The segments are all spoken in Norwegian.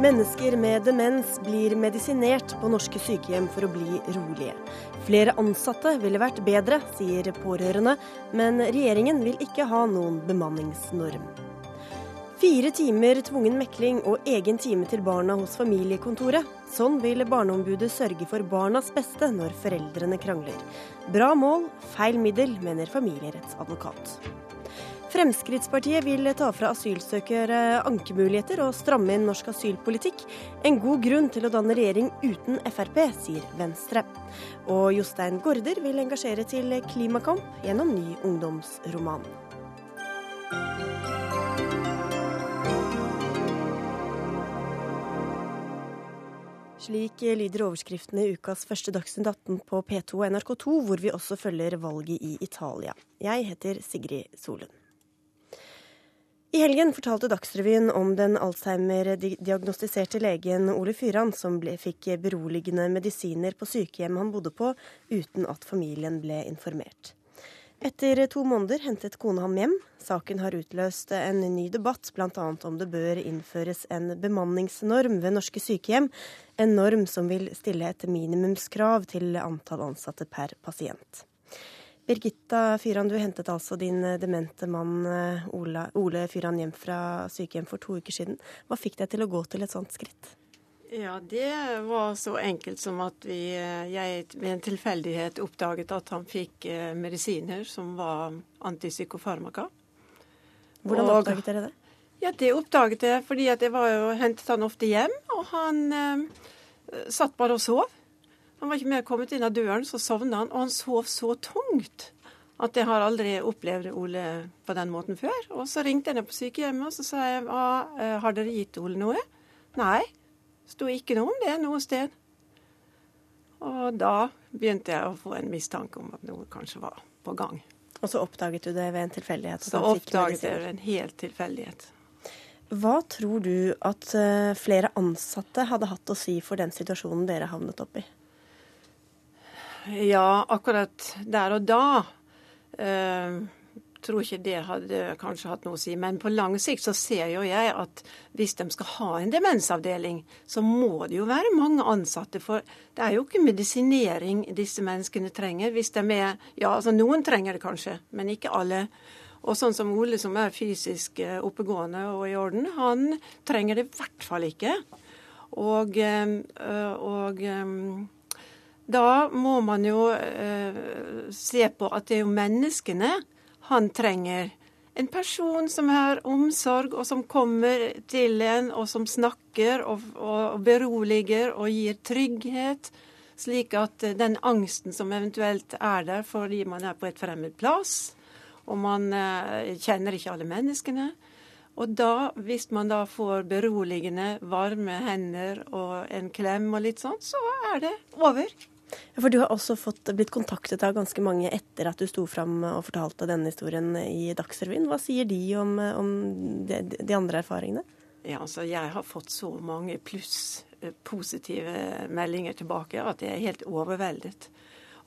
Mennesker med demens blir medisinert på norske sykehjem for å bli rolige. Flere ansatte ville vært bedre, sier pårørende, men regjeringen vil ikke ha noen bemanningsnorm. Fire timer tvungen mekling og egen time til barna hos familiekontoret. Sånn vil Barneombudet sørge for barnas beste når foreldrene krangler. Bra mål, feil middel, mener familierettsadvokat. Fremskrittspartiet vil ta fra asylsøkere ankemuligheter og stramme inn norsk asylpolitikk. En god grunn til å danne regjering uten Frp, sier Venstre. Og Jostein Gaarder vil engasjere til klimakamp gjennom ny ungdomsroman. Slik lyder overskriftene i ukas første Dagsnytt 18 på P2 og NRK2, hvor vi også følger valget i Italia. Jeg heter Sigrid Solund. I helgen fortalte Dagsrevyen om den Alzheimer-diagnostiserte legen Ole Fyran, som ble, fikk beroligende medisiner på sykehjem han bodde på, uten at familien ble informert. Etter to måneder hentet kone ham hjem. Saken har utløst en ny debatt, bl.a. om det bør innføres en bemanningsnorm ved norske sykehjem. En norm som vil stille et minimumskrav til antall ansatte per pasient. Birgitta Fyran, du hentet altså din eh, demente mann eh, Ole, Fyran hjem fra sykehjem for to uker siden. Hva fikk deg til å gå til et sånt skritt? Ja, det var så enkelt som at vi, eh, jeg ved en tilfeldighet oppdaget at han fikk medisiner som var antipsykofarmaka. Hvordan og, oppdaget dere det? Ja, Det oppdaget jeg fordi at jeg var jo, hentet han ofte hjem, og han eh, satt bare og sov. Han var ikke mer kommet inn av døren, så sovna han. Og han sov så tungt at jeg har aldri opplevd Ole på den måten før. Og så ringte jeg ned på sykehjemmet og så sa jeg, eh, har dere gitt Ole noe? Nei, sto ikke noe om det noe sted. Og da begynte jeg å få en mistanke om at noe kanskje var på gang. Og så oppdaget du det ved en tilfeldighet? Så oppdaget jeg det ved en helt tilfeldighet. Hva tror du at eh, flere ansatte hadde hatt å si for den situasjonen dere havnet opp i? Ja, akkurat der og da eh, tror ikke det hadde kanskje hatt noe å si. Men på lang sikt så ser jo jeg at hvis de skal ha en demensavdeling, så må det jo være mange ansatte. For det er jo ikke medisinering disse menneskene trenger. Hvis de er Ja, altså noen trenger det kanskje, men ikke alle. Og sånn som Ole, som er fysisk eh, oppegående og i orden, han trenger det i hvert fall ikke. Og, eh, og da må man jo eh, se på at det er jo menneskene han trenger. En person som har omsorg, og som kommer til en, og som snakker og, og beroliger og gir trygghet. Slik at den angsten som eventuelt er der fordi man er på et fremmed plass, og man eh, kjenner ikke alle menneskene. Og da, hvis man da får beroligende, varme hender og en klem og litt sånn, så er det over. For Du har også fått, blitt kontaktet av ganske mange etter at du sto fram og fortalte denne historien i Dagsrevyen. Hva sier de om, om de, de, andre erfaringene? Ja, altså Jeg har fått så mange pluss eh, positive meldinger tilbake at jeg er helt overveldet.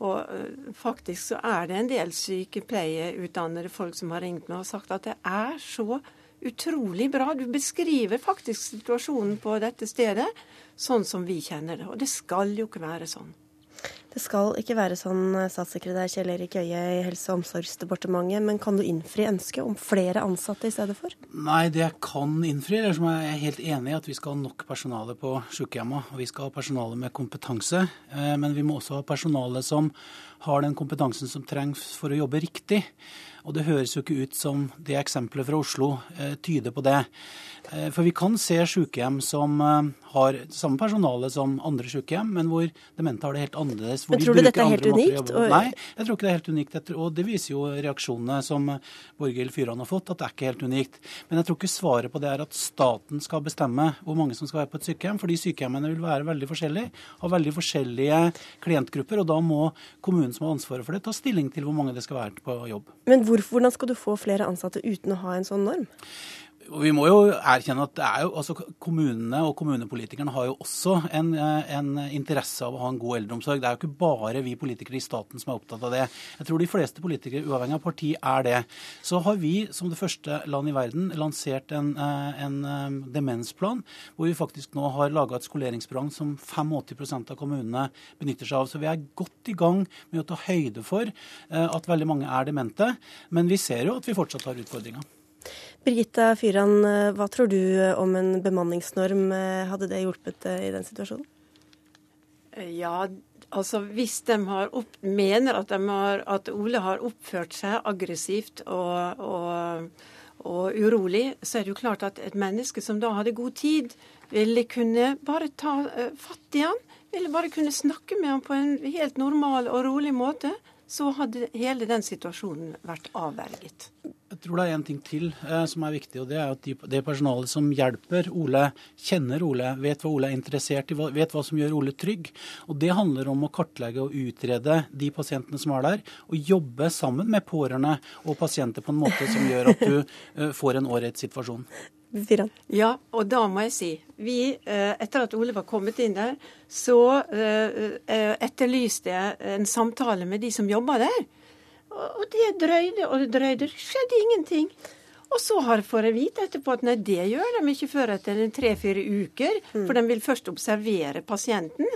Og uh, faktisk så er det en del sykepleieutdannede folk som har ringt meg og sagt at det er så utrolig bra. Du beskriver faktisk situasjonen på dette stedet sånn som vi kjenner det. Og det skal jo ikke være sånn. Det skal ikke være sånn, eh, statssekretær Kjell Erik Øie i Helse- og omsorgsdepartementet, men kan du innfri ønsket om flere ansatte i stedet for? Nei, det jeg kan innfri, eller som jeg er helt enig i, at vi skal ha nok personale på sykehjemmene. Og vi skal ha personale med kompetanse, eh, men vi må også ha personale som har den kompetansen som trengs for å jobbe riktig. Og det høres jo ikke ut som det eksempelet fra Oslo eh, tyder på det. Eh, for vi kan se sykehjem som eh, har samme personale som andre sykehjem, men hvor demente har det helt annerledes. men tror du dette er helt unikt? Nei, jeg tror ikke det er helt unikt. Og det viser jo reaksjonene som Borghild Fyran har fått, at det er ikke helt unikt. Men jeg tror ikke svaret på det er at staten skal bestemme hvor mange som skal være på et sykehjem. Fordi sykehjemmene vil være veldig forskjellige, ha veldig forskjellige klientgrupper. Og da må kommunen som har ansvaret for det, ta stilling til hvor mange det skal være på jobb. Men hvor, hvordan skal du få flere ansatte uten å ha en sånn norm? Vi må jo erkjenne at jo, altså, kommunene og kommunepolitikerne har jo også en, eh, en, interesse av å ha en god eldreomsorg. Det er jo ikke bare vi politikere i staten som er opptatt av det. Jeg tror de fleste politikere, uavhengig av parti, er det. Så har vi som det første land i verden lansert en, eh, en eh, demensplan, hvor vi faktisk nå har laga et skoleringsprogram som 85% av kommunene benytter seg av. Så vi er godt i gang med å ta høyde for at veldig mange er demente. Men vi ser jo at vi fortsatt har utfordringer. Birgitta Fyran, eh, hva tror du eh, om en bemanningsnorm? Eh, hadde det hjulpet i den situasjonen? Ja, altså hvis de opp, mener at, de har, at, Ole har oppført seg aggressivt og, og, og, urolig, så er det jo klart at et menneske som da hadde god tid, ville kunne bare ta fatt i han. Ville bare kunne snakke med han på en helt normal og rolig måte så hadde hele den situasjonen vært avverget. Jeg tror det er en ting til eh, som er viktig, og det er at de, det personalet som hjelper Ole, kjenner Ole, vet hva Ole er interessert i, vet hva som gjør Ole trygg. Og Det handler om å kartlegge og utrede de pasientene som er der, og jobbe sammen med pårørende og pasienter på en måte som gjør at du eh, får en ålreit situasjon. Ja, og da må jeg si vi, eh, Etter at Ole var kommet inn der, så eh, eh, etterlyste jeg en samtale med de som jobber der. Og det drøyde og det drøyde. Det skjedde ingenting. Og så har får jeg vite etterpå at nei, det gjør de ikke før etter tre-fire uker. Mm. For de vil først observere pasienten.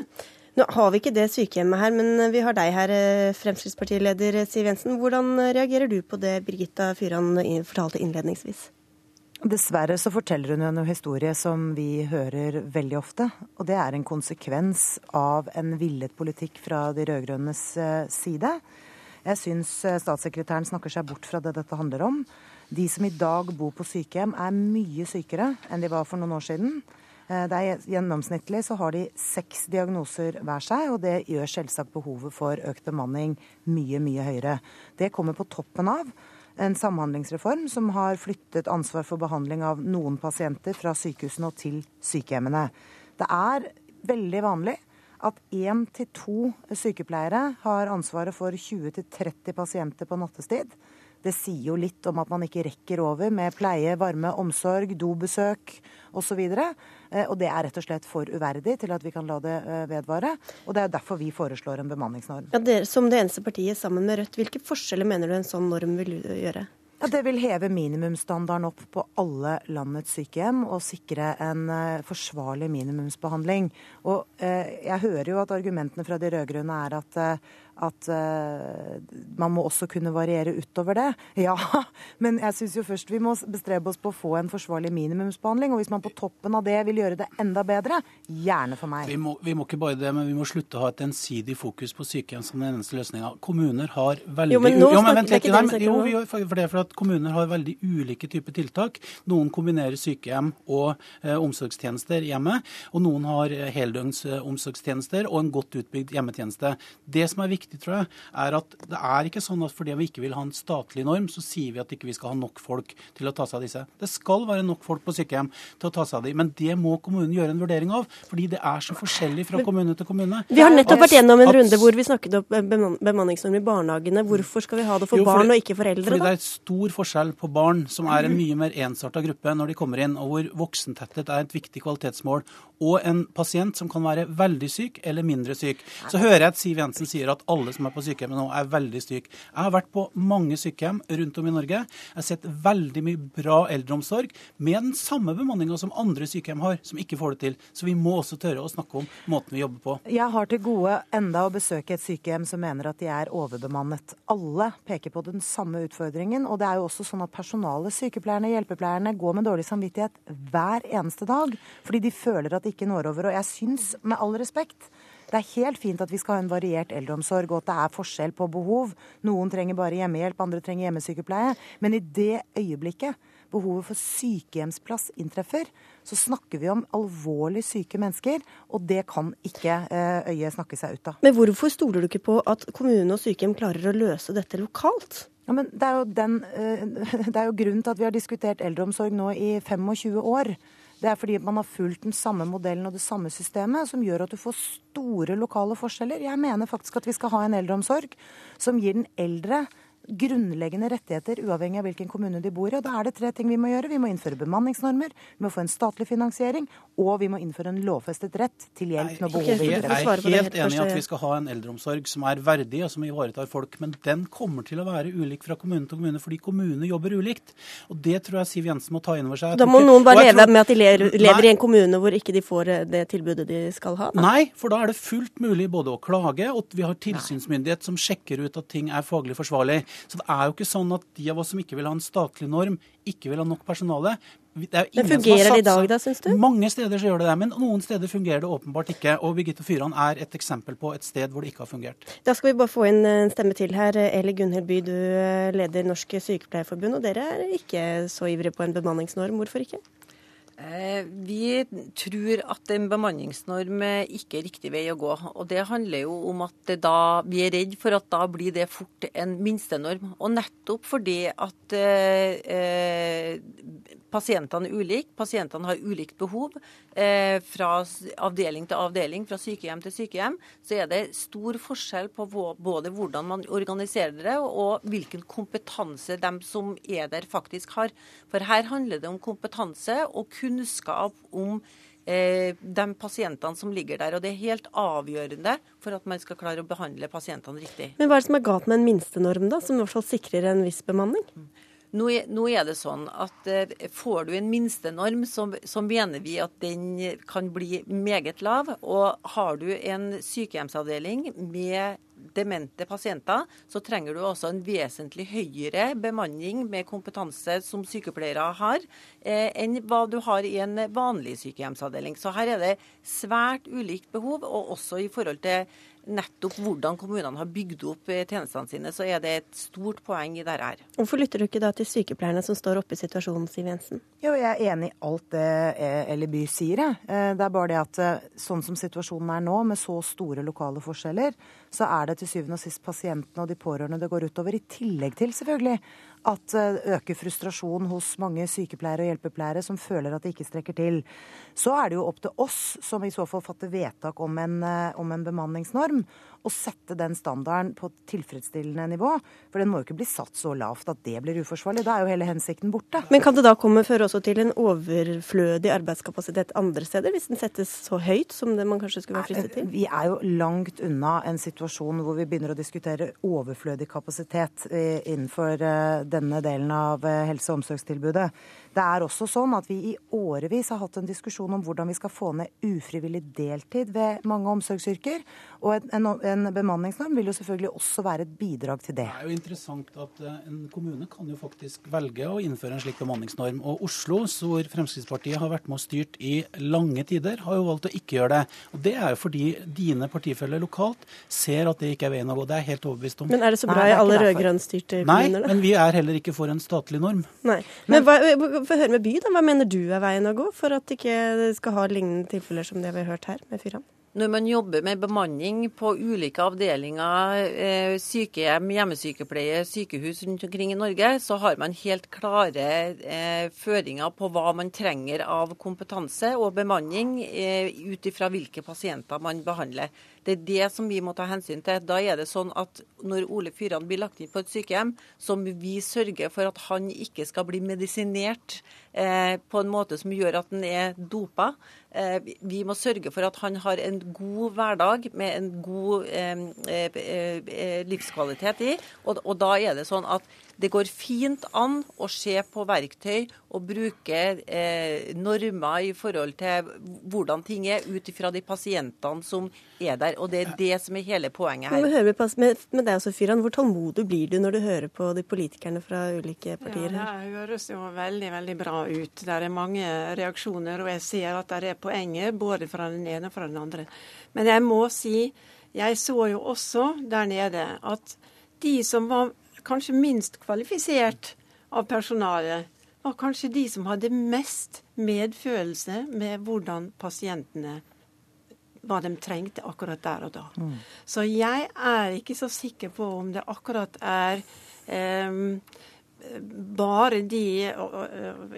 Nå har vi ikke det sykehjemmet her, men vi har deg her, Fremskrittspartileder Siv Jensen. Hvordan reagerer du på det Birgitta Fyran fortalte innledningsvis? Dessverre så forteller hun en historie som vi hører veldig ofte. Og det er en konsekvens av en villet politikk fra de rød-grønnes eh, side. Jeg syns eh, statssekretæren snakker seg bort fra det dette handler om. De som i dag bor på sykehjem, er mye sykere enn de var for noen år siden. Eh, det er Gjennomsnittlig så har de seks diagnoser hver seg, og det gjør selvsagt behovet for økt bemanning mye, mye høyere. Det kommer på toppen av en samhandlingsreform som har flyttet ansvar for behandling av noen pasienter fra sykehusene og til sykehjemmene. Det er veldig vanlig at én til to sykepleiere har ansvaret for 20-30 pasienter på nattestid. Det sier jo litt om at man ikke rekker over med pleie, varme, omsorg, dobesøk osv. Og, eh, og det er rett og slett for uverdig til at vi kan la det eh, vedvare. Og det er derfor vi foreslår en bemanningsnorm. Ja, dere, som det eneste partiet sammen med Rødt, hvilke forskjeller mener du en sånn norm vil gjøre? Ja, Det vil heve minimumsstandarden opp på alle landets sykehjem og sikre en uh, forsvarlig minimumsbehandling. Og uh, Jeg hører jo at argumentene fra de rød-grønne er at uh, at uh, man må også kunne variere utover det. Ja, men jeg syns jo først vi må bestrebe oss på å få en forsvarlig minimumsbehandling. Og hvis man på toppen av det vil gjøre det enda bedre, gjerne for meg. Vi må, vi må ikke bare det, men vi må slutte å ha et ensidig fokus på sykehjem som den eneste løsninga. Kommuner har veldig Jo, men nå jo, men vent litt. Nei, jo, vi, for det er for at kommuner har veldig ulike typer tiltak. Noen kombinerer sykehjem og eh, omsorgstjenester hjemme, og noen har eh, heldøgns eh, omsorgstjenester og en godt utbygd hjemmetjeneste. Det som er viktig viktig, tror jeg, er at det er ikke sånn at fordi vi ikke vil ha en statlig norm, så sier vi at ikke vi ikke skal ha nok folk til å ta seg av disse. Det skal være nok folk på sykehjem til å ta seg av dem, men det må kommunen gjøre en vurdering av. Fordi det er så forskjellig fra kommune til kommune. Vi har nettopp vært gjennom en runde hvor vi snakket om bemanningsnorm i barnehagene. Hvorfor skal vi ha det for jo, barn og ikke foreldre da? Fordi det er stor forskjell på barn, som er en mye mer ensarta gruppe når de kommer inn, og hvor voksentetthet er et viktig kvalitetsmål, og en pasient som kan være veldig syk eller mindre syk. Så hører jeg at Siv Jensen sier at alle som er på sykehjemmet nå, er veldig syke. Jeg har vært på mange sykehjem rundt om i Norge. Jeg har sett veldig mye bra eldreomsorg med den samme bemanninga som andre sykehjem har, som ikke får det til. Så vi må også tørre å snakke om måten vi jobber på. Jeg har til gode enda å besøke et sykehjem som mener at de er overbemannet. Alle peker på den samme utfordringen. Og det er jo også sånn at personalet, sykepleierne, hjelpepleierne, går med dårlig samvittighet hver eneste dag. Fordi de føler at de ikke når over. Og jeg syns, med all respekt, det er helt fint at vi skal ha en variert eldreomsorg, og at det er forskjell på behov. Noen trenger bare hjemmehjelp, andre trenger hjemmesykepleie. Men i det øyeblikket behovet for sykehjemsplass inntreffer, så snakker vi om alvorlig syke mennesker, og det kan ikke eh, øyet snakke seg ut av. Men hvorfor stoler du ikke på at kommune og sykehjem klarer å løse dette lokalt? Ja, men det er, den, eh, det er jo grunnen til at vi har diskutert eldreomsorg nå i 25 år. Det er fordi man har fulgt den samme modellen og det samme systemet, som gjør at du får store lokale forskjeller. Jeg mener faktisk at vi skal ha en eldreomsorg som gir den eldre grunnleggende rettigheter uavhengig av hvilken kommune de bor i. Og da er det tre ting vi må gjøre. Vi må innføre bemanningsnormer, vi må få en statlig finansiering, og vi må innføre en lovfestet rett til hjelp når behovet Jeg er helt enig i at vi skal ha en eldreomsorg som er verdig og som ivaretar folk, men den kommer til å være ulik fra kommune til kommune fordi kommunene jobber ulikt. Og Det tror jeg Siv Jensen må ta inn over seg. Da må noen bare leve tror... med at de lever, lever i en kommune hvor ikke de får eh, det tilbudet de skal ha? Da. Nei, for da er det fullt mulig både å klage, og vi har tilsynsmyndighet som sjekker ut at ting er faglig forsvarlig. Så det er jo ikke sånn at de av oss som ikke vil ha en statlig norm, ikke vil ha nok personale. Men fungerer det i dag, da, syns du? Mange steder så gjør det det, men noen steder fungerer det åpenbart ikke. Og Birgitte Fyran er et eksempel på et sted hvor det ikke har fungert. Da skal vi bare få inn en stemme til her. Eli Gunhild By, du leder Norsk Sykepleierforbund, og dere er ikke så ivrige på en bemanningsnorm. Hvorfor ikke? Eh, vi tror at en bemanningsnorm ikke er riktig vei å gå. Og Det handler jo om at da, vi er redd for at da blir det fort en minstenorm. Og nettopp fordi at eh, eh pasientene er ulike, pasientene har ulikt behov. Eh, fra avdeling til avdeling, fra sykehjem til sykehjem, så er det stor forskjell på både hvordan man organiserer det, og hvilken kompetanse de som er der, faktisk har. For her handler det om kompetanse og kunnskap om eh, de pasientene som ligger der. Og det er helt avgjørende for at man skal klare å behandle pasientene riktig. Men hva er det som er galt med en minstenorm, da, som i hvert fall sikrer en viss bemanning? Nå er, det sånn at eh, får du en minstenorm, så, mener vi at den kan bli meget lav. Og har du en sykehjemsavdeling med demente pasienter, så trenger du også en vesentlig høyere bemanning med kompetanse som sykepleiere har, eh, enn hva du har i en vanlig sykehjemsavdeling. Så her er det svært ulikt behov, og også i forhold til nettopp hvordan kommunene har bygd opp eh, tjenestene sine, så er det et stort poeng i dette her. Hvorfor lytter du ikke da til sykepleierne som står oppe i situasjonen, Siv Jensen? Jo, jeg er enig i alt det eller By sier. jeg. det er bare det at sånn som situasjonen er nå, med så store lokale forskjeller, så er det til syvende og sist pasientene og de pårørende det går utover. I tillegg til selvfølgelig at øker frustrasjon hos mange sykepleiere og hjelpepleiere som føler at det ikke strekker til. Så er det jo opp til oss som i så fall fatter vedtak om en, om en bemanningsnorm å sette den standarden på et tilfredsstillende nivå. For den må jo ikke bli satt så lavt at det blir uforsvarlig. Da er jo hele hensikten borte. Men kan det da komme føre også til en overflødig arbeidskapasitet andre steder, hvis den settes så høyt som det man kanskje skulle være fristet til? Vi er jo langt unna en situasjon hvor vi begynner å diskutere overflødig kapasitet eh, innenfor eh, denne delen av eh, helse- og omsorgstilbudet. Det er også sånn at vi i årevis har hatt en diskusjon om hvordan vi skal få ned ufrivillig deltid ved mange omsorgsyrker. Og en, en, bemanningsnorm vil jo selvfølgelig også være et bidrag til det. Det er jo interessant at eh, en kommune kan jo faktisk velge å innføre en slik bemanningsnorm. Og Oslo, hvor Fremskrittspartiet har vært med og styrt i lange tider, har jo valgt å ikke gjøre det. Og Det er jo fordi dine partifeller lokalt ser at det ikke er veien å gå. Det er jeg helt overbevist om. Men er det så bra Nei, i alle rød-grønn-styrte kommuner? Nei, men vi er heller ikke for en statlig norm. Nei. Men, men hva, få høre med By, da. Hva mener du er veien å gå for at ikke skal ha lignende tilfeller som det vi har hørt her med Fyran? Når man jobber med bemanning på ulike avdelinger, eh, sykehjem, hjemmesykepleie, sykehus rundt omkring i Norge, så har man helt klare eh, føringer på hva man trenger av kompetanse og bemanning eh, ut ifra hvilke pasienter man behandler. Det er det som vi må ta hensyn til. Da er det sånn at når Ole Fyran blir lagt inn på et sykehjem, så må vi sørge for at han ikke skal bli medisinert eh, på en måte som gjør at han er dopa. Eh, vi må sørge for at han har en god hverdag med en god eh, eh, eh livskvalitet i. Og, og da er det sånn at det går fint an å se på verktøy og bruke eh, normer i forhold til hvordan ting er, ut ifra de pasientene som er der. Og det er det som er hele poenget her. Men med, med, med deg også, Fyran, Hvor tålmodig blir du når du hører på de politikerne fra ulike partier her? Ja, Det høres jo veldig veldig bra ut. Det er mange reaksjoner, og jeg ser at det er poenget både fra den ene og fra den andre. Men jeg må si, jeg så jo også der nede at de som var kanskje minst kvalifisert av personalet, var kanskje de som hadde mest medfølelse med hvordan pasientene hva de trengte akkurat der og da. Mm. Så jeg er ikke så sikker på om det akkurat er um, bare de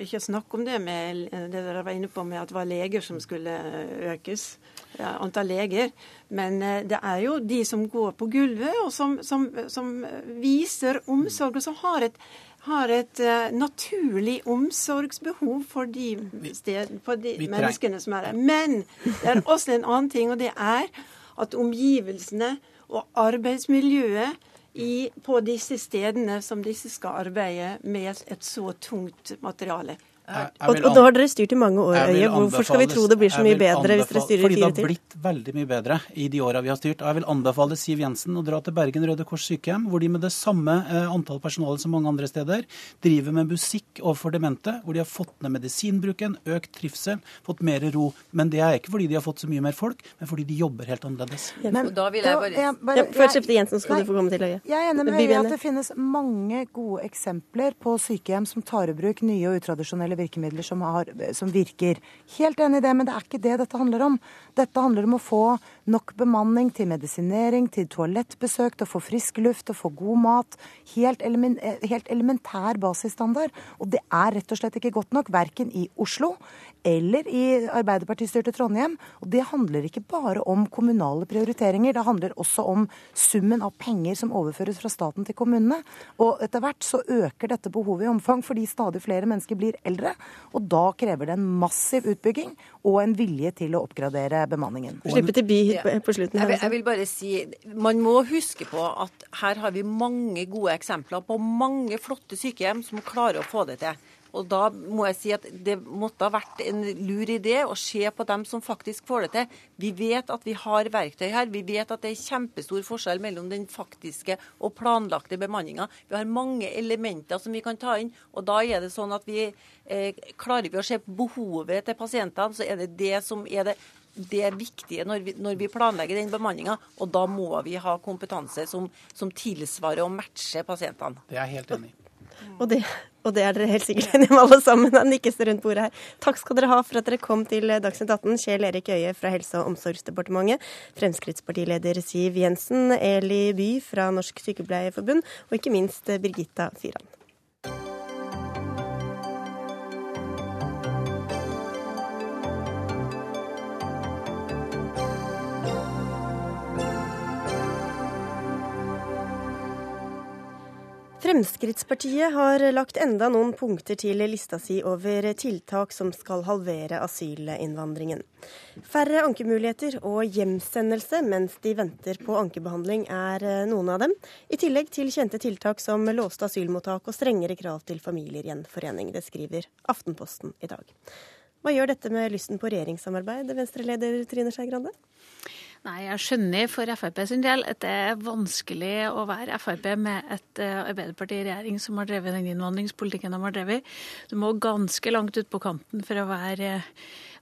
Ikke snakk om det med det dere var inne på med at det var leger som skulle økes, ja, antall leger. Men det er jo de som går på gulvet, og som, som, som viser omsorg, og som har et har et uh, naturlig omsorgsbehov for de, sted, for de menneskene som er der. Men det er også en annen ting, og det er at omgivelsene og arbeidsmiljøet i, på disse stedene som disse skal arbeide med et så tungt materiale. Jeg, jeg og, og da har dere styrt i mange år, Øye. Hvorfor skal vi tro det blir så mye bedre hvis dere styrer i fire til? Fordi det har blitt veldig mye bedre i de åra vi har styrt. Jeg vil anbefale Siv Jensen å dra til Bergen Røde Kors sykehjem, hvor de med det samme eh, antall personale som mange andre steder driver med musikk overfor demente, hvor de har fått ned medisinbruken, økt trivsel, fått mer ro. Men det er ikke fordi de har fått så mye mer folk, men fordi de jobber helt annerledes. Men, da vil jeg bare... Ja, bare ja, Før skifte Jensen, skal nei, du få komme til, Øye. Jeg er enig med Øye at det finnes mange gode eksempler på sykehjem som tar i bruk nye og utradisjonelle virkemidler som, har, som, virker. Helt enig i det, men det er ikke det dette handler om. Dette handler om å få nok bemanning til medisinering, til toalettbesøk, til å få frisk luft, til å få god mat. Helt, elemen, helt elementær basisstandard. Og det er rett og slett ikke godt nok, verken i Oslo eller i Arbeiderpartistyrte Trondheim. Og det handler ikke bare om kommunale prioriteringer, det handler også om summen av penger som overføres fra staten til kommunene. Og etter hvert så øker dette behovet i omfang fordi stadig flere mennesker blir eldre. Og da krever det en massiv utbygging og en vilje til å oppgradere bemanningen. Slippe til by på slutten. Jeg vil, jeg vil bare si, Man må huske på at her har vi mange gode eksempler på mange flotte sykehjem som klarer å få det til. Og da må jeg si at det måtte ha vært en lur idé å se på dem som faktisk får det til. Vi vet at vi har verktøy her. Vi vet at det er kjempestor forskjell mellom den faktiske og planlagte bemanninga. Vi har mange elementer som vi kan ta inn. Og da er det sånn at vi eh, klarer vi å se behovet til pasientene, så er det det som er det det er viktige når vi, når vi planlegger den bemanninga. Og da må vi ha kompetanse som, som tilsvarer og matcher pasientene. Det er jeg helt enig i. Og det, og det, er dere helt sikkert enige om alle sammen. Han nikkes rundt bordet her. Takk skal dere ha for at dere kom til Dagsnytt 18. Kjell Erik Øie fra Helse- og omsorgsdepartementet, Fremskrittspartileder Siv Jensen, Eli By fra Norsk Sykepleierforbund, og ikke minst Birgitta Fyran. Fremskrittspartiet har lagt enda noen punkter til lista si over tiltak som skal halvere asylinnvandringen. Færre ankemuligheter og hjemsendelse mens de venter på ankebehandling er noen av dem. I tillegg til kjente tiltak som låste asylmottak og strengere krav til familiegjenforening. Det skriver Aftenposten i dag. Hva gjør dette med lysten på regjeringssamarbeid, Venstre-leder Trine Skei Grande? Nei, jeg skjønner for Frp sin del at det er vanskelig å være Frp med et uh, Arbeiderparti i regjering som har drevet den innvandringspolitikken de har drevet. Du må ganske langt ut på kanten for å være uh,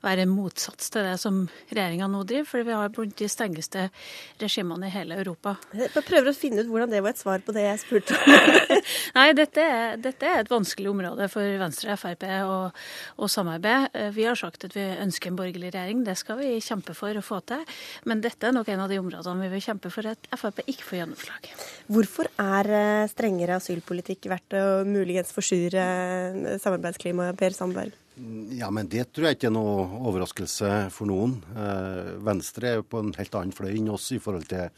være en motsats til det som regjeringa nå driver, for vi har blant de strengeste regimene i hele Europa. Jeg prøver å finne ut hvordan det var et svar på det jeg spurte om. Nei, dette er, dette er, et vanskelig område for Venstre og Frp å, å samarbeide. Vi har sagt at vi ønsker en borgerlig regjering, det skal vi kjempe for å få til. Men dette er nok en av de områdene vi vil kjempe for at Frp ikke får gjennomslag. Hvorfor er eh, strengere asylpolitikk verdt å muligens forsyre eh, samarbeidsklimaet, Per Sandberg? Ja, men Det tror jeg ikke er noe overraskelse for noen. Eh, Venstre er jo på en helt annen fløy enn oss i forhold til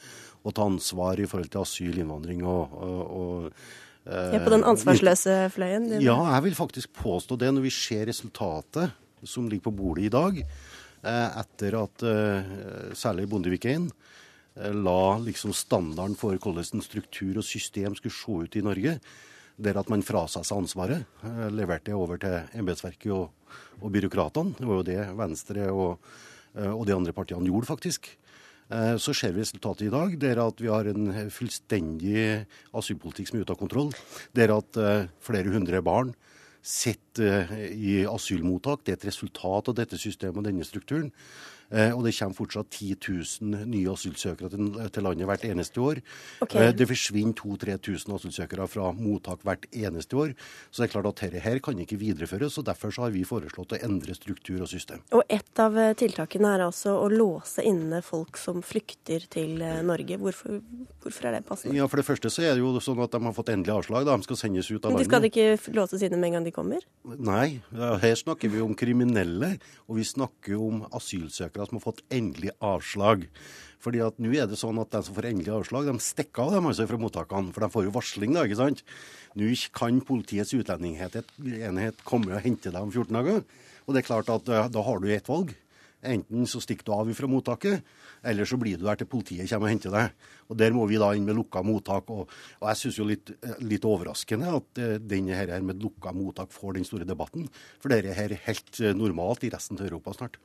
å ta ansvar i forhold til asyl, innvandring og, og, og eh, Ja, På den ansvarsløse fløyen? Ja, jeg vil faktisk påstå det. Når vi ser resultatet som ligger på bordet i dag, eh, etter at eh, særlig Bondevik I eh, la liksom standarden for hvordan en struktur og system skulle se ut i Norge, der at man frasa seg ansvaret. Eh, leverte det over til embetsverket og, og, byråkratene. Det var jo det Venstre og, eh, og de andre partiene gjorde, faktisk. Eh, så ser vi resultatet i dag, der at vi har en fullstendig asylpolitikk som er ute av kontroll. Der at flere hundre barn sitter i asylmottak. Det er et resultat av dette systemet og denne strukturen. Eh, og det kommer fortsatt 10 000 nye asylsøkere til, landet hvert eneste år. Okay. Eh, det forsvinner 2000-3000 asylsøkere fra mottak hvert eneste år. Så det er klart at dette her kan ikke videreføres, og derfor så har vi foreslått å endre struktur og system. Og et av eh, tiltakene er altså å låse inne folk som flykter til Norge. Hvorfor, hvorfor er det passende? Ja, For det første så er det jo sånn at de har fått endelig avslag. Da. De skal sendes ut av Men de skal ikke låses inne med en gang de kommer? Nei, her snakker vi om kriminelle, og vi snakker om asylsøkere som har fått endelig avslag. Fordi at nå er det sånn at de som får endelig avslag, de stikker av dem altså fra mottakene. For de får jo varsling, da, ikke sant. Nå kan Politiets utlendingsenhet komme og hente deg om 14 dager. Og det er klart at eh, da har du ett valg. Enten så stikker du av fra mottaket, eller så blir du der til politiet kommer og henter deg. Og Der må vi da inn med lukka mottak. Og, og jeg syns jo litt, litt overraskende at uh, denne her med lukka mottak får den store debatten. For dette er helt normalt i resten av Europa snart.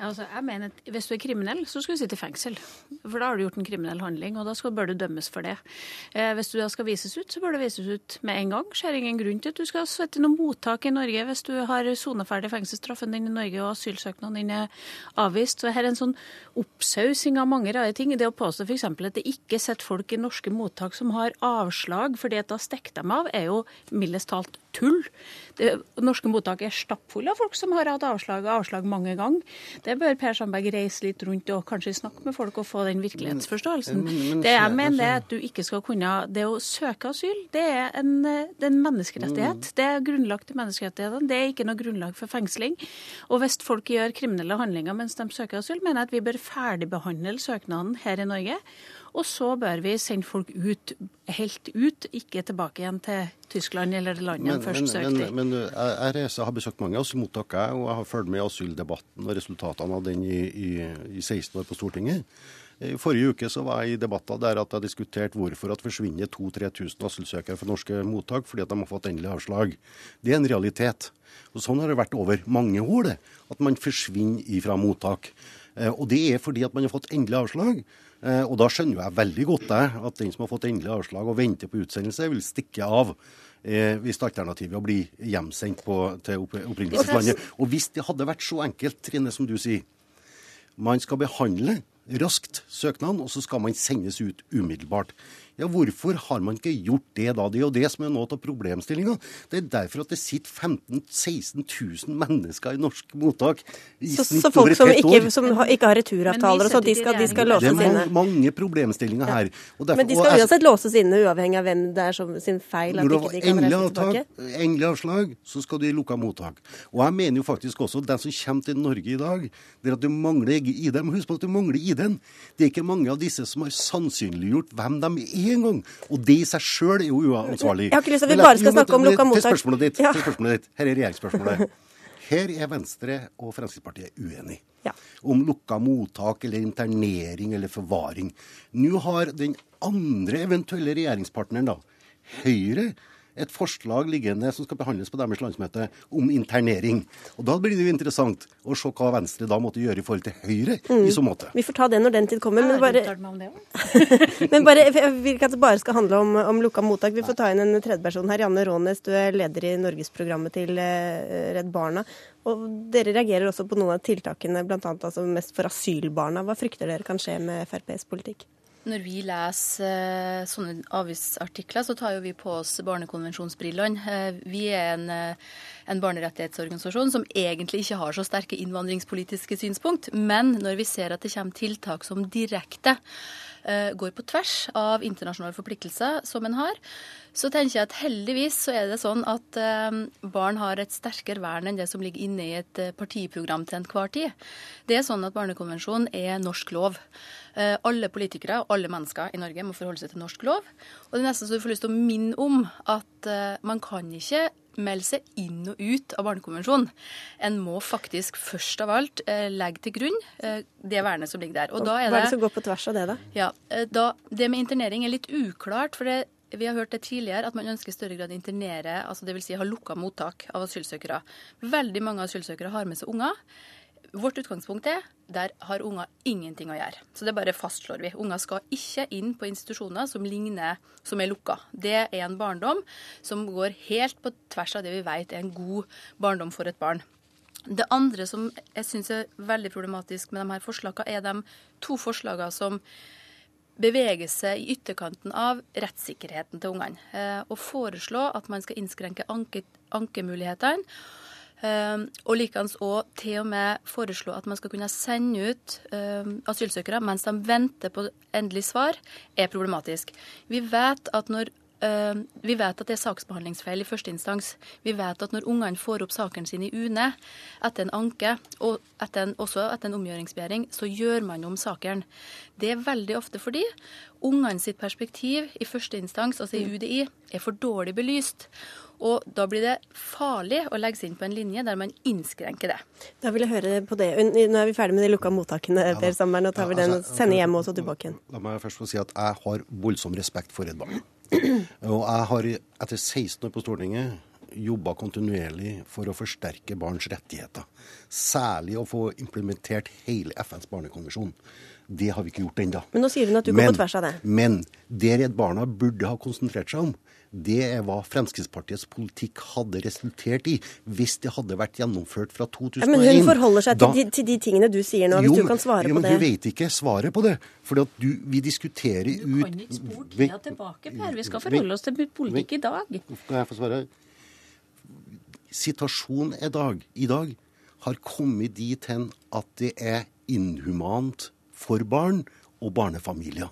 Altså, jeg mener at Hvis du er kriminell, så skal du sitte i fengsel. For da har du gjort en kriminell handling, og da skal, bør du dømmes for det. Eh, hvis du da skal vises ut, så bør du vises ut med en gang. Ser ingen grunn til at du skal sitte i noe mottak i Norge hvis du har soneferdig fengselsstraffen din i Norge og asylsøknaden din er avvist. Så her er en sånn oppsausing av mange rare ting. Det å påstå f.eks. at det ikke sitter folk i norske mottak som har avslag fordi at da stikker de av, er jo mildest talt tull. Det norske mottak er stappfulle av folk som har hatt avslag og avslag mange ganger. Det bør Per Sandberg reise litt rundt og kanskje snakke med folk og få den virkelighetsforståelsen. Men- men- det jeg mener er at du ikke skal kunne Det å søke asyl, det er en, det er en menneskerettighet. Det er grunnlagt i menneskerettighetene. Det er ikke noe grunnlag for fengsling. Og hvis folk gjør kriminelle handlinger mens de søker asyl, mener jeg at vi bør ferdigbehandle søknaden her i Norge. Og så bør vi sende folk ut, helt ut, ikke tilbake igjen til Tyskland eller det landet de først søkte men, men jeg, jeg reiser, har besøkt mange asylmottak, jeg, og jeg har fulgt med i asyldebatten og resultatene av den i, i, i 16 år på Stortinget. I forrige uke så var jeg i debatter der at jeg diskuterte hvorfor at forsvinner 2000-3000 asylsøkere fra norske mottak fordi at de har fått endelig avslag. Det er en realitet. Og Sånn har det vært over mange år, det. At man forsvinner ifra mottak. Eh, Og det er fordi at man har fått endelig avslag. Eh, Og da skjønner jeg veldig godt det, at den som har fått endelig avslag og venter på utsendelse, vil stikke av. Eh, hvis alternativet er å bli hjemsendt på, til opp, opprinnelseslandet. Og hvis det hadde vært så enkelt, Trine, som du sier, man skal behandle raskt søknaden, og så skal man sendes ut umiddelbart. Ja, Hvorfor har man ikke gjort det da? Det er jo det som er noe av problemstillinga. Det er derfor at det sitter 15 000-16 000 mennesker i norske mottak i Så, snitt så over folk et som helt ikke, år. som har- ikke har returavtaler og sånn, de skal, de skal Det er mange, mange problemstillinger her. Og derfor- Men de skal uansett låses inne, uavhengig av hvem det er som sin feil at når du ikke har de kan endelig, reise tilbake. endelig avslag, så skal du i lukka mottak. Og jeg mener jo faktisk også at den som kommer til Norge i dag, det er at du mangler ID. Men husk på at du mangler ID-en. Det er ikke mange av disse som har sannsynliggjort hvem de er engang. Og det i seg sjøl er jo uansvarlig. Jeg har ikke lyst til at vi bare skal snakke om lukka mottak. Til spørsmålet ditt. Til spørsmålet ditt. Her er regjeringsspørsmålet. Her er Venstre og Fremskrittspartiet uenige Ja. om lukka mottak eller internering eller forvaring. Nå har den andre eventuelle regjeringspartneren, da, Høyre, et forslag liggende som skal behandles på deres landsmøte om internering. Og Da blir det jo interessant å se hva Venstre da måtte gjøre i forhold til Høyre i så måte. Vi får ta det når den tid kommer. Men bare, men bare, jeg vil ikke at det bare skal handle om, om lukka mottak. Vi får ta inn en tredjeperson her. Janne Rånes, du er leder i Norgesprogrammet til eh, Redd Barna. Og dere reagerer også på noen av tiltakene, bl.a. Altså mest for asylbarna. Hva frykter dere kan skje med FrPs politikk? Når vi leser eh, sånne avisartikler, så tar jo vi på oss barnekonvensjonsbrillene. Eh, vi er en, eh, en barnerettighetsorganisasjon som egentlig ikke har så sterke innvandringspolitiske synspunkt. Men når vi ser at det kommer tiltak som direkte går på tvers av internasjonale forpliktelser som en har, så tenker jeg at heldigvis så er det sånn at eh, barn har et sterkere vern enn det som ligger inne i et eh, partiprogram til enhver tid. Det er sånn at Barnekonvensjonen er norsk lov. Eh, alle politikere og alle mennesker i Norge må forholde seg til norsk lov. Og det er nesten så du får lyst til å minne om at man kan ikke melde seg inn og ut av Barnekonvensjonen. En må faktisk først av alt legge til grunn det vernet som ligger der. Og da er Hva er det det som går på tvers av det, da? ja, da, Det med internering er litt uklart. for det, vi har hørt det tidligere at man ønsker i større grad å internere, altså dvs. Si ha lukka mottak av asylsøkere. Veldig mange asylsøkere har med seg unger. Vårt utgangspunkt er der har unger ingenting å gjøre. Så det bare fastslår vi. Unger skal ikke inn på institusjoner som ligner, som er lukka. Det er en barndom som går helt på tvers av det vi vet er en god barndom for et barn. Det andre som jeg syns er veldig problematisk med de her forslagene, er de to forslagene som beveger seg i ytterkanten av rettssikkerheten til ungene. Eh, og foreslå at man skal innskrenke anke, ankemulighetene. Eh, og likeens òg til og med foreslå at man skal kunne sende ut eh, asylsøkere mens de venter på endelig svar, er problematisk. Vi vet at når vi vet at det er saksbehandlingsfeil i første instans. Vi vet at når ungene får opp saken sin i UNE etter en anke, og etter en, også etter en omgjøringsbegjæring, så gjør man om saken. Det er veldig ofte fordi ungene sitt perspektiv i første instans, altså i mm. UDI, er for dårlig belyst. Og da blir det farlig å legge seg inn på en linje der man innskrenker det. Da vil jeg høre på det. Nå er vi ferdig med de lukka mottakene, ja, Per Sammer. Nå tar vi den og altså, sender hjem og så tilbake igjen. La meg først få si at jeg har voldsom respekt for Redd Barna. Og jeg har etter 16 år på Stortinget jobba kontinuerlig for å forsterke barns rettigheter. Særlig å få implementert hele FNs barnekonvensjon. Det har vi ikke gjort ennå. Men nå sier hun at du går på tvers av det. Men det Redd Barna burde ha konsentrert seg om, det er hva Fremskrittspartiets politikk hadde resultert i hvis det hadde vært gjennomført fra 2001. Ja, men hun forholder seg da, til, de, til, de, tingene du sier nå, hvis jo, du kan svare jo, på det. men Du vet ikke svaret på det. For vi diskuterer ut Du kan ikke spore tida tilbake, Per. Vi skal forholde oss til politikk i dag. Kan jeg få svare? Situasjonen i dag, i dag har kommet dit hen at det er inhumant for barn og barnefamilier.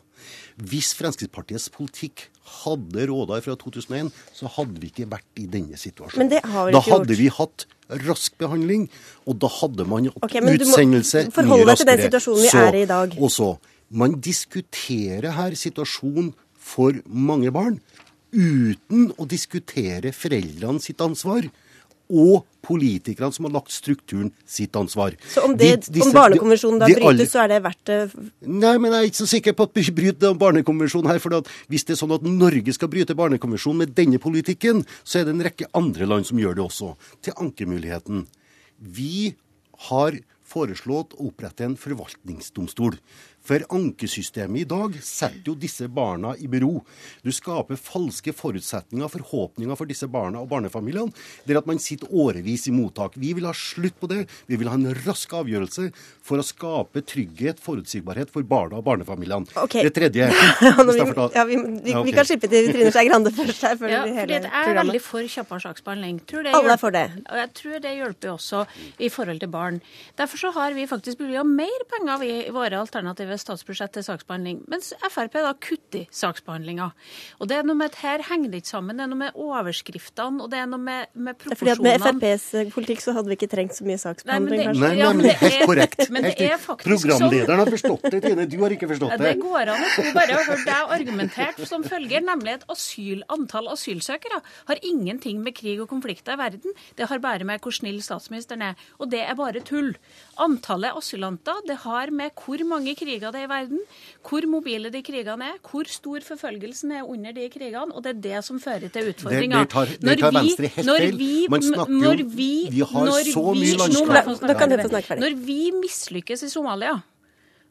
Hvis Fremskrittspartiets politikk hadde råda fra 2001, så hadde vi ikke vært i denne situasjonen. da hadde gjort. vi hatt rask behandling, og da hadde man okay, utsendelse mye raskere. Deg til den situasjonen vi så, er i i dag. Og så, man diskuterer her situasjonen for mange barn uten å diskutere foreldrene sitt ansvar og politikerne som har lagt strukturen, sitt ansvar. Så om, det, de, disse, om barnekonvensjonen da brytes, alle, så er det verdt det? Nei, men jeg er ikke så sikker på at vi bryter barnekonvensjonen her. for Hvis det er sånn at Norge skal bryte barnekonvensjonen med denne politikken, så er det en rekke andre land som gjør det også. Til ankemuligheten. Vi har foreslått å opprette en forvaltningsdomstol. For ankesystemet i dag setter jo disse barna i bero. Du skaper falske forutsetninger, forhåpninger for disse barna og barnefamiliene. Det er at man sitter årevis i mottak. Vi vil ha slutt på det. Vi vil ha en rask avgjørelse for å skape trygghet, forutsigbarhet for barna og barnefamiliene. Okay. Det tredje vi, ja, vi, vi, ja, okay. vi, kan slippe til Trine Skei Grande først. her. ja, fordi Jeg er veldig for kjappere saksbehandling. Alle er for det. Og jeg tror det hjelper også i forhold til barn. Derfor så har vi faktisk bevilget mer penger i våre alternative statsbudsjett til saksbehandling, mens Frp da kutter saksbehandlinga. Og det er noe med at her henger det ikke sammen. Det er noe med overskriftene, og det er noe med, med proporsjonene. Fordi Med FrPs politikk så hadde vi ikke trengt så mye saksbehandling, nei, Nei, ja, men det er helt korrekt. Men det er Programlederen har forstått det, Tine. Du har ikke forstått det. Ja, det går an at hun bare har hørt deg argumentert som følger, nemlig at asyl, antall asylsøkere har ingenting med krig og konflikter i verden. Det har bare med hvor snill statsministeren er. Og det er bare tull. Antallet asylanter det har med hvor mange kriger det er i verden, hvor mobile de krigene er, hvor stor forfølgelsen er under de krigene, og det er det som fører til utfordringer. Det, tar, det tar Venstre helt feil. Man snakker jo vi, Vi har så mye landskap. Når vi mislykkes i Somalia,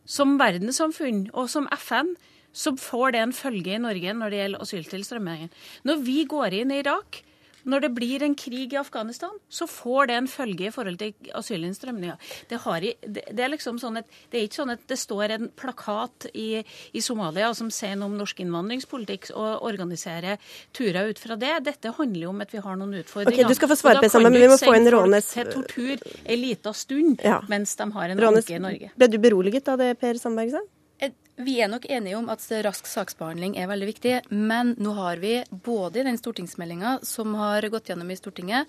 som verdenssamfunn og som FN, så får det en følge i Norge når det gjelder asyltilstrømmingen. Når vi går inn i Irak, når det blir en krig i Afghanistan, så får det en følge i forhold til asylinnstrømninga. Det, det, det, er liksom sånn at, det er ikke sånn at det står en plakat i, i Somalia som sier noe om norsk innvandringspolitikk og organiserer turer ut fra det. Dette handler jo om at vi har noen utfordringer. Okay, du skal få svare på det samme, men vi må få inn Rånes. til tortur ei lita stund ja. mens de har en Rånes, anke i Norge. Ble du beroliget av det Per Sandberg sa? Vi er nok enige om at rask saksbehandling er veldig viktig, men nå har vi både i den stortingsmeldinga som har gått gjennom i Stortinget,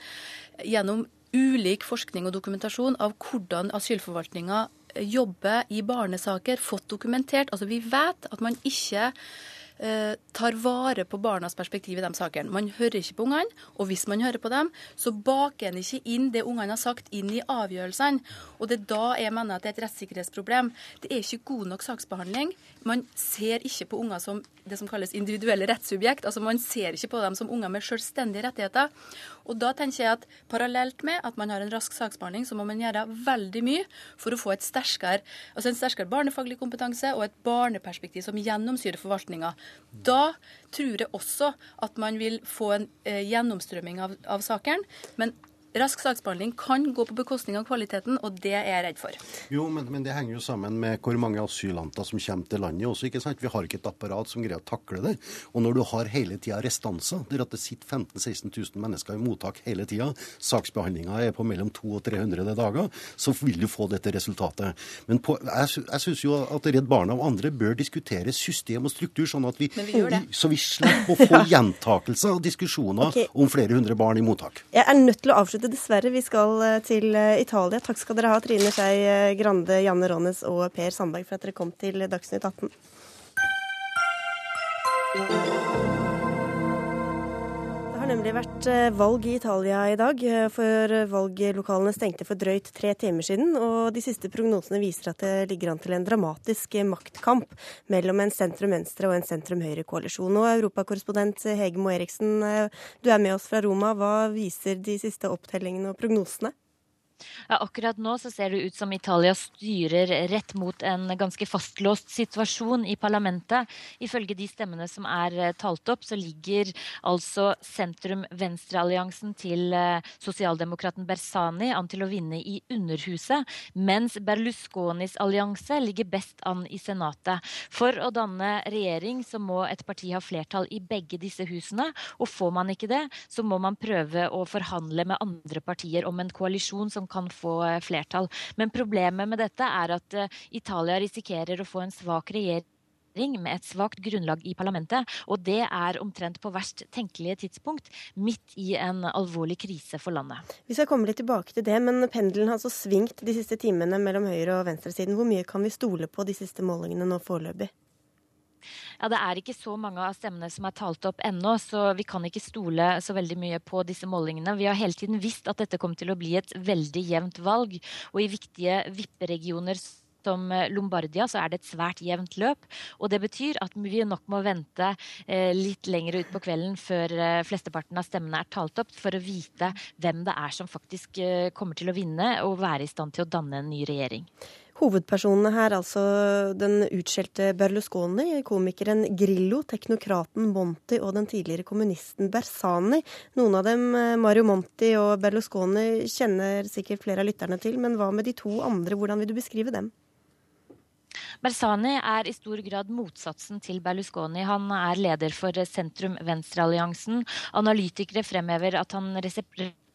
gjennom ulik forskning og dokumentasjon av hvordan asylforvaltninga jobber i barnesaker, fått dokumentert. Altså Vi vet at man ikke tar vare på barnas perspektiv i de sakene. Man hører ikke på ungene, og hvis man hører på dem, så baker en ikke inn det ungene har sagt, inn i avgjørelsene. Og det er da jeg mener at det er et rettssikkerhetsproblem. Det er ikke god nok saksbehandling. Man ser ikke på unger som det som kalles individuelle rettssubjekt. Altså Man ser ikke på dem som unger med selvstendige rettigheter. Og da tenker jeg at parallelt med at man har en rask saksbehandling, så må man gjøre veldig mye for å få et sterkere, altså en sterkere barnefaglig kompetanse og et barneperspektiv som gjennomsyrer forvaltninga. Da tror jeg også at man vil få en eh, gjennomstrømming av, av sakene. Men rask saksbehandling kan gå på bekostning av kvaliteten, og det er jeg redd for. Jo, men, men, det henger jo sammen med hvor mange asylanter som kommer til landet også. ikke sant? Vi har ikke et apparat som greier å takle det. Og når du har hele tida restanser, der at det sitter 15 000-16 000 mennesker i mottak hele tida, saksbehandlinga er på mellom 200 og 300 dager, så vil du få dette resultatet. Men på, jeg, jeg syns jo at Redd Barna og andre bør diskutere system og struktur, sånn at vi, vi så vi slipper å få gjentakelser og diskusjoner okay. om flere hundre barn i mottak. Jeg er nødt til å avslutte avslutte, dessverre. Vi skal eh, til eh, Italia. Takk skal dere ha, Trine Skei eh, Grande, Janne Rånes og Per Sandberg, for at dere kom til Dagsnytt 18. Har nemlig vært valg i Italia i dag, for valglokalene stengte for drøyt tre timer siden. Og de siste prognosene viser at det ligger an til en dramatisk maktkamp mellom en sentrum-venstre og en sentrum-høyre-koalisjon. Og europakorrespondent Hege Moe Eriksen, du er med oss fra Roma. Hva viser de siste opptellingene og prognosene? Ja, akkurat nå så ser det ut som Italia styrer rett mot en ganske fastlåst situasjon i parlamentet. Ifølge de stemmene som er eh, talt opp, så ligger altså sentrum-venstre-alliansen til eh, sosialdemokraten Bersani an til å vinne i Underhuset, mens Berlusconis allianse ligger best an i Senatet. For å danne regjering så må et parti ha flertall i begge disse husene, og får man ikke det, så må man prøve å forhandle med andre partier om en koalisjon som kan få eh, flertall. Men problemet med dette er at eh, Italia risikerer å få en svak regjering med et svakt grunnlag i parlamentet, og det er omtrent på verst tenkelige tidspunkt, midt i en alvorlig krise for landet. Vi skal komme litt tilbake til det, men pendelen har altså svingt de siste timene mellom høyre- og venstresiden. Hvor mye kan vi stole på de siste målingene nå foreløpig? Ja, Det er ikke så mange av stemmene som er talt opp ennå, så vi kan ikke stole så veldig mye på disse målingene. Vi har hele tiden visst at dette kom til å bli et veldig jevnt valg. Og i viktige vipperegioner som Lombardia, så er det et svært jevnt løp. Og det betyr at vi nok må vente eh, litt lenger ut på kvelden før eh, flesteparten av stemmene er talt opp, for å vite hvem det er som faktisk eh, kommer til å vinne og være i stand til å danne en ny regjering. Hovedpersonene her, altså den utskjelte Berlusconi, komikeren Grillo, teknokraten Monti og den tidligere kommunisten Bersani. Noen av dem, eh, Mario Monti og Berlusconi, kjenner sikkert flere av lytterne til, men hva med de to andre, hvordan vil du beskrive dem? Bersani er i stor grad motsatsen til Berlusconi. Han er leder for sentrum-venstre-alliansen. Analytikere fremhever at han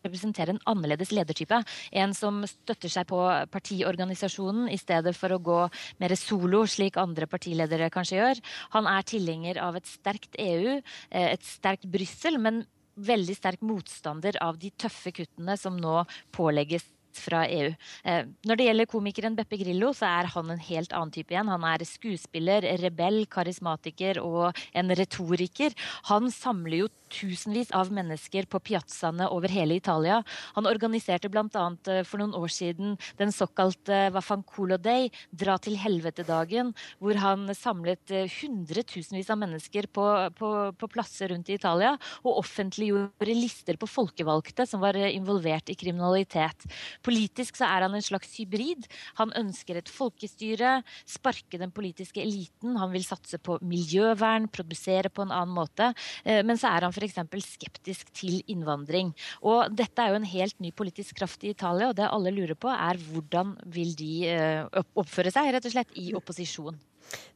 representere en annerledes ledertype. En som støtter seg på partiorganisasjonen i stedet for å gå mer solo, slik andre partiledere kanskje gjør. Han er tilhenger av et sterkt EU, eh, et sterkt Brussel, men veldig sterk motstander av de tøffe kuttene som nå pålegges fra EU. Eh, når det gjelder komikeren Beppe Grillo, så er han en helt annen type igjen. Han er skuespiller, rebell, karismatiker og en retoriker. Han samler jo tusenvis av mennesker på piazzaene over hele Italia. Han organiserte bl.a. Eh, for noen år siden den såkalte Vafanculo Day, Dra til helvete-dagen, hvor han samlet eh, hundretusenvis av mennesker på, på, på, plasser rundt i Italia og offentliggjorde lister på folkevalgte som var involvert i kriminalitet. Politisk så er han en slags hybrid. Han ønsker et folkestyre, sparke den politiske eliten. Han vil satse på miljøvern, produsere på en annen måte. Eh, men så er han f.eks. skeptisk til innvandring. Og dette er jo en helt ny politisk kraft i Italia, og det alle lurer på, er hvordan vil de eh, oppføre seg, rett og slett, i opposisjon.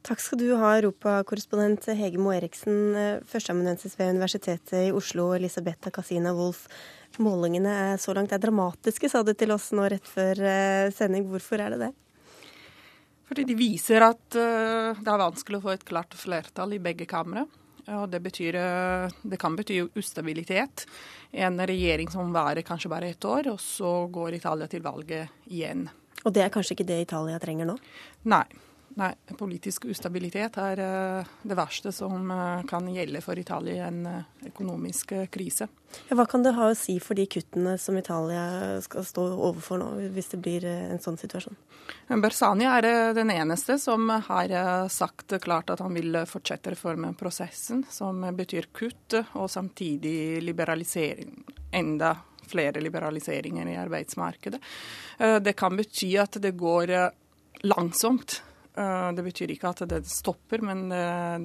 Takk skal du ha, europakorrespondent Hege Moe Eriksen, eh, førsteamanuensis ved Universitetet i Oslo, Elisabetha Casina Wolff. Målingene er så langt er dramatiske, sa du til oss nå rett før eh, sending. Hvorfor er det det? Fordi de viser at det er vanskelig å få et klart flertall i begge kamre. Og det, betyr, uh, det kan bety ustabilitet. En regjering som varer kanskje bare ett år, og så går Italia til valget igjen. Og det er kanskje ikke det Italia trenger nå? Nei. Nei, politisk ustabilitet er eh, det verste som eh, kan gjelde for Italia i en eh, økonomisk krise. Hva kan det ha å si for de kuttene som Italia skal stå overfor nå, hvis det blir en sånn situasjon? Bersani er den eneste som har sagt klart at han vil fortsette reformprosessen, som betyr kutt og samtidig liberalisering. Enda flere liberaliseringer i arbeidsmarkedet. Det kan bety at det går langsomt det betyr ikke at det stopper, men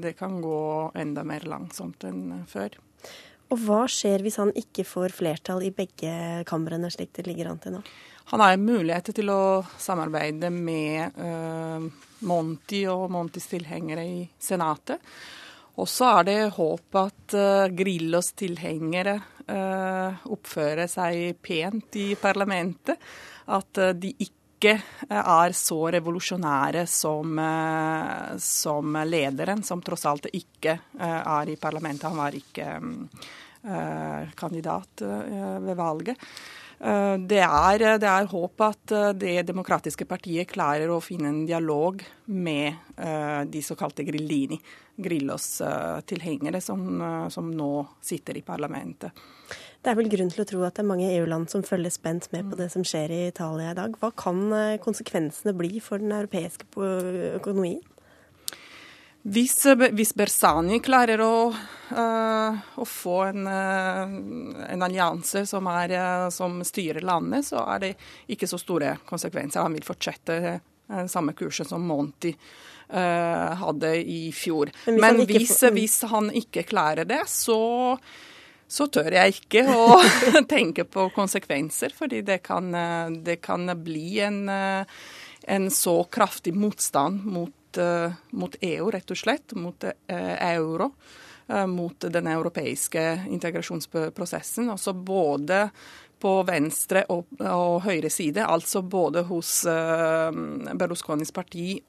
det kan gå enda mer langsomt enn før. Og hva skjer hvis han ikke får flertall i begge kamrene, slik det ligger an til nå? Han har mulighet til å samarbeide med uh, Monti og Montys tilhengere i Senatet. Og så er det håp at uh, Grillos tilhengere oppfører seg pent i parlamentet. At de ikke er så revolusjonære som, som, lederen, som tross alt ikke er i parlamentet. Han var ikke kandidat ved valget. Eh, det er, det er, håp at eh, Det demokratiske partiet klarer å finne en dialog med de såkalte grillini, Grillos uh, tilhengere, som, som, nå sitter i parlamentet. Det er vel grunn til å tro at det er mange EU-land som følger spent med på det som skjer i Italia i dag. Hva kan konsekvensene bli for den europeiske økonomien? Hvis, hvis, Bersani klarer å, uh, å få en, uh, en allianse som, er, uh, som, styrer landet, så er det ikke så store konsekvenser. Han vil fortsette den samme kursen som Monty hadde i fjor. Men hvis, Men han, hvis, hvis han ikke klarer det, så så tør jeg ikke å tenke på konsekvenser, fordi det kan, det kan bli en, en så kraftig motstand mot mot, eh, EU, rett og slett. Mot eh, euro. Eh, mot den europeiske integrasjonsprosessen. Altså både på venstre og, og høyre side, altså både hos Berlusconis parti,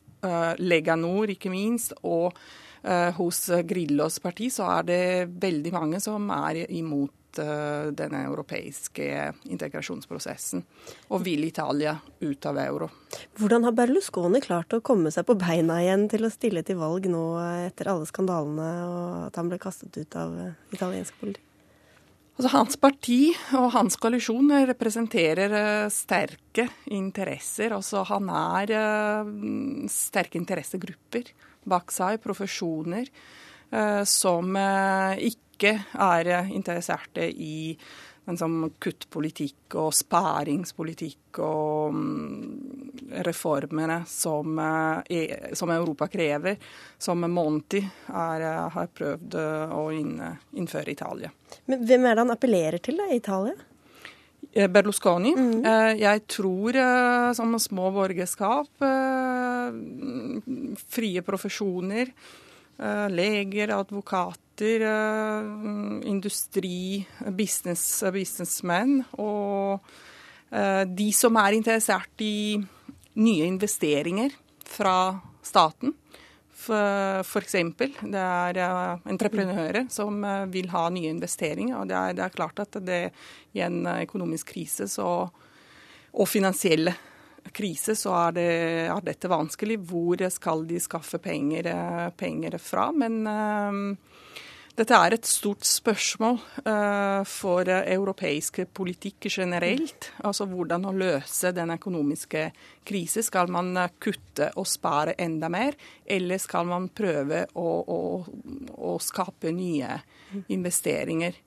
Lega Nord ikke minst, og hos Grillos parti, så er det veldig mange som er imot Eh, den europeiske integrasjonsprosessen, og vil Italia ut av euro. Hvordan har Berlusconi klart å komme seg på beina igjen til å stille til valg nå etter alle skandalene og at han ble kastet ut av eh, italiensk politikk? Altså, hans parti og hans koalisjon representerer sterke interesser. Altså, han er sterke interessegrupper bak seg, profesjoner, uh, som ikke ikke er interesserte i som kuttpolitikk og sparingspolitikk og mm, reformene som, eh, som, Europa krever, som Monti er, eh, har prøvd eh, å innføre i Italia. Men Hvem er det han appellerer til da, i Italia? Berlusconi. Mm. Jeg tror som små borgerskap, frie profesjoner, leger, advokater industri, business, businessmenn og de som er interessert i nye investeringer fra staten. F.eks. det er uh, entreprenører som uh, vil ha nye investeringer. og det er, det er, klart at det i en økonomisk krise så, og finansiell krise, så er, det, er, dette vanskelig. Hvor skal de skaffe penger, penger fra? Men dette er et stort spørsmål uh, for europeisk politikk generelt. Altså hvordan å løse den økonomiske krisen. Skal man kutte og spare enda mer, eller skal man prøve å, å, å skape nye investeringer?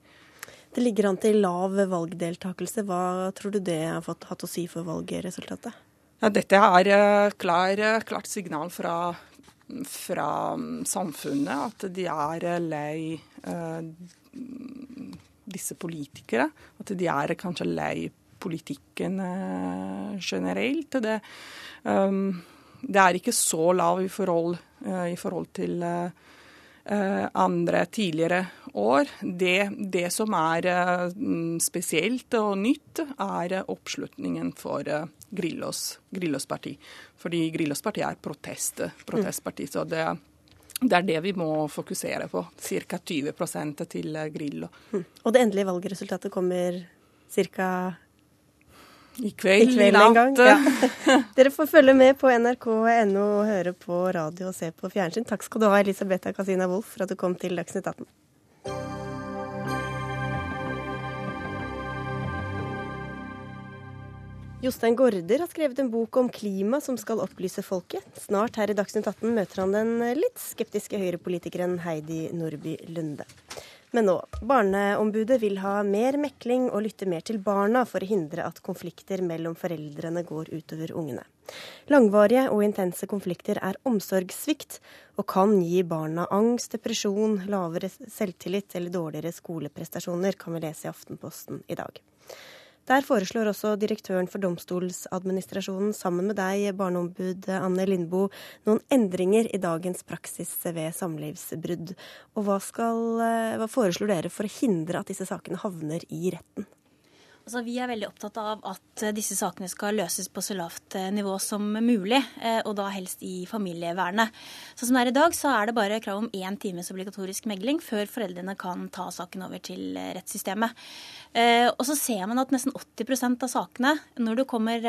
Det ligger an til lav valgdeltakelse. Hva tror du det har fått, hatt å si for valgresultatet? Ja, dette er klar, klart signal fra fra samfunnet at de er lei uh, disse politikere. At de er kanskje lei politikken uh, generelt. Det, um, det, er ikke så lav i forhold, i forhold til andre tidligere år. Det, det som er spesielt og nytt, er oppslutningen for Grillos, Grillos parti. Fordi Grillos parti er protest, protestparti. Så det, det, er det vi må fokusere på. Ca. 20% til Grillo. Mm. Og det endelige valgresultatet kommer ca. I kveld, I kveld en gang. Ja. Dere får følge med på nrk.no, høre på radio og se på fjernsyn. Takk skal du ha, Elisabeth Casina Wolff, for at du kom til Dagsnytt 18. Jostein Gaarder har skrevet en bok om klima som skal opplyse folket. Snart her i Dagsnytt 18 møter han den litt skeptiske høyrepolitikeren Heidi Nordby Lunde. Men nå, Barneombudet vil ha mer mekling og lytte mer til barna for å hindre at konflikter mellom foreldrene går utover ungene. Langvarige og intense konflikter er omsorgssvikt og kan gi barna angst, depresjon, lavere selvtillit eller dårligere skoleprestasjoner, kan vi lese i Aftenposten i dag. Der foreslår også direktøren for Domstoladministrasjonen sammen med deg, barneombud Anne Lindboe, noen endringer i dagens praksis ved samlivsbrudd. Og hva, skal, hva foreslår dere for å hindre at disse sakene havner i retten? Altså, vi er veldig opptatt av at eh, disse sakene skal løses på så lavt eh, nivå som mulig, eh, og da helst i familievernet. Sånn som det er i dag, så er det bare krav om én times obligatorisk megling før foreldrene kan ta saken over til rettssystemet. Og så ser man at nesten 80% av sakene, når du kommer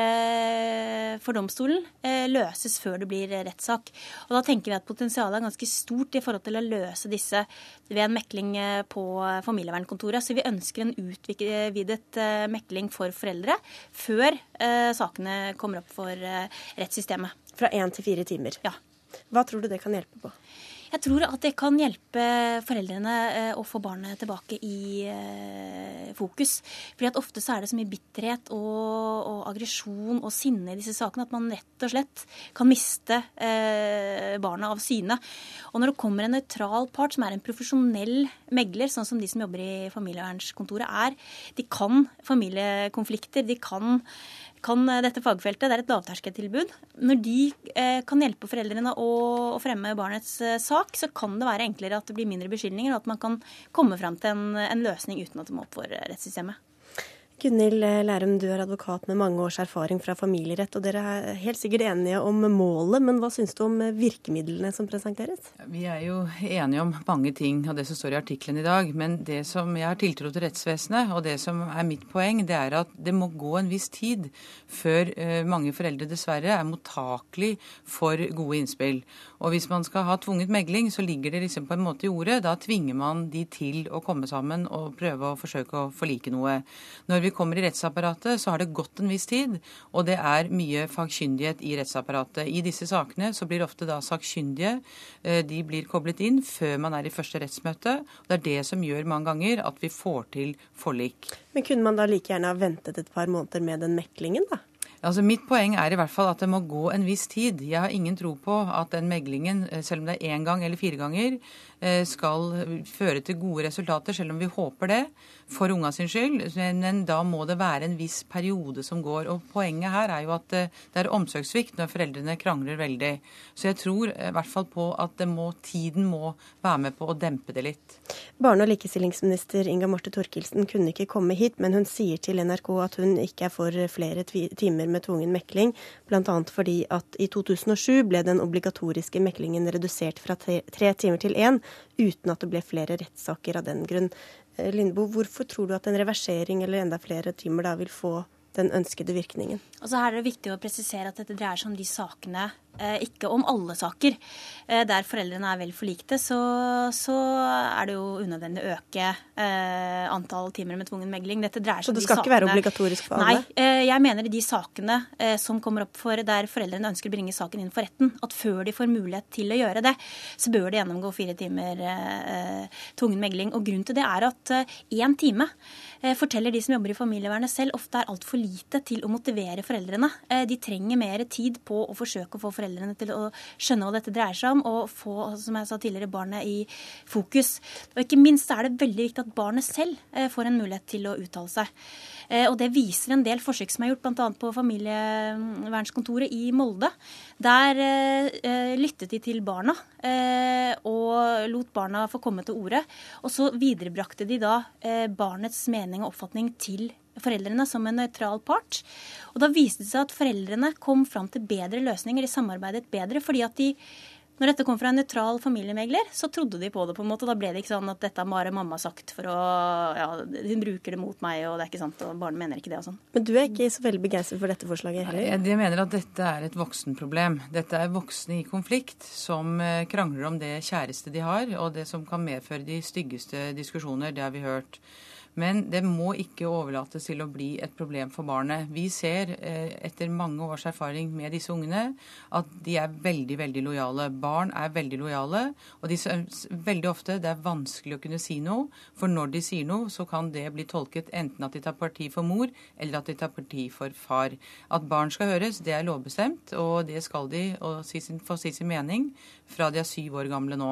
for domstolen, løses før det blir rettssak. Og da tenker vi at potensialet er ganske stort i forhold til å løse disse ved en mekling på familievernkontoret. Så vi ønsker en utvidet mekling for foreldre før eh, sakene kommer opp for eh, rettssystemet. Fra én til fire timer? Ja. Hva tror du det kan hjelpe på? Jeg tror at det kan hjelpe foreldrene eh, å få barnet tilbake i eh, fokus. Fordi at ofte så er det så mye bitterhet og, og aggresjon og sinne i disse sakene at man rett og slett kan miste eh, barna av syne. Og når det kommer en nøytral part som er en profesjonell megler, sånn som de som jobber i familievernskontoret er, de kan familiekonflikter, de kan kan eh, dette fagfeltet. Det er et lavterskeltilbud. Når de eh, kan hjelpe foreldrene å, fremme barnets eh, sak, så kan det være enklere at det blir mindre beskyldninger, og at man kan komme fram til en løsning uten at det må opp for rettssystemet. Gunhild Lærum, du er advokat med mange års erfaring fra familierett, og dere er helt sikkert enige om målet, men hva syns du om virkemidlene som presenteres? Vi er jo enige om mange ting av det som står i artikkelen i dag, men det som jeg har tiltro til rettsvesenet, og det som er mitt poeng, det er at det må gå en viss tid før eh, mange foreldre dessverre er mottakelig for gode innspill. Og hvis man skal ha tvunget megling, så ligger det liksom på en måte i ordet. Da tvinger man de til å komme sammen og prøve å forsøke å forlike noe. Når vi kommer i rettsapparatet, så har det gått en viss tid, og det er mye fagkyndighet i rettsapparatet. I disse sakene så blir ofte da sakkyndige eh, de blir koblet inn før man er i første rettsmøte. Det er det som gjør mange ganger at vi får til forlik. Men kunne man da like gjerne ha ventet et par måneder med den meklingen, da? Altså Mitt poeng er i hvert fall at det må gå en viss tid. Jeg har ingen tro på at den meglingen, eh, selv om det er én gang eller fire ganger, skal føre til gode resultater, selv om vi håper det for unga sin skyld. Men da må det være en viss periode som går. Og Poenget her er jo at eh, det er omsorgssvikt når foreldrene krangler veldig. Så jeg tror i hvert fall på at må, tiden må være med på å dempe det litt. Barne- og likestillingsminister Inga Marte Thorkildsen kunne ikke komme hit, men hun sier til NRK at hun ikke er for flere timer med tvungen mekling, bl.a. fordi at i 2007 ble den obligatoriske meklingen redusert fra tre timer til én, uten at det ble flere rettssaker av den grunn. Eh, Lindboe, hvorfor tror du at en reversering eller enda flere timer da vil få den ønskede virkningen? Altså her er det viktig å presisere at dette dreier seg om de sakene Eh, ikke om alle saker. Eh, der foreldrene er vel forlikte, så, så er det jo unødvendig å øke eh, antall timer med tvungen megling. Dette dreier seg om de sakene Så det skal ikke være obligatorisk for alle? Nei. Jeg mener de sakene som kommer opp for der foreldrene ønsker å bringe saken inn for retten, at før de får mulighet til å gjøre det, så bør de gjennomgå fire timer tvungen megling. Og grunnen til det er at én time forteller de som jobber i familievernet selv, ofte er altfor lite til å motivere foreldrene. De trenger mer tid på å forsøke å få foreldrene til å skjønne hva dette dreier seg om, og få som jeg sa tidligere, barnet i fokus. Og Ikke minst er det veldig viktig at barnet selv eh, får en mulighet til å uttale seg. Eh, og Det viser en del forsøk som er gjort bl.a. på familievernskontoret i Molde. Der eh, lyttet de til barna og lot barna få komme til orde. Og så viderebrakte de da barnets mening og oppfatning til foreldrene som en nøytral part. Og da viste det seg at foreldrene kom fram til bedre løsninger, de samarbeidet bedre. fordi at de når dette kom fra en nøytral familiemegler, så trodde de på det. på en måte. Da ble det ikke sånn at dette har bare mamma sagt for å ja, Hun bruker det mot meg, og det er ikke sant, og barnet mener ikke det og sånn. Men du er ikke så veldig begeistret for dette forslaget heller? Jeg, jeg mener at dette er et voksenproblem. Dette er voksne i konflikt som eh, krangler om det kjæreste de har, og det som kan medføre de styggeste diskusjoner. Det har vi hørt. Men det må ikke overlates til å bli et problem for barnet. Vi ser eh, etter mange års erfaring med disse ungene at de er veldig, veldig lojale. Barn er veldig lojale, og de, veldig ofte det er vanskelig å kunne si noe. For når de sier noe, så kan det bli tolket enten at de tar parti for mor, eller at de tar parti for far. At barn skal høres, det er lovbestemt, og det skal de få si sin mening fra de er syv år gamle nå.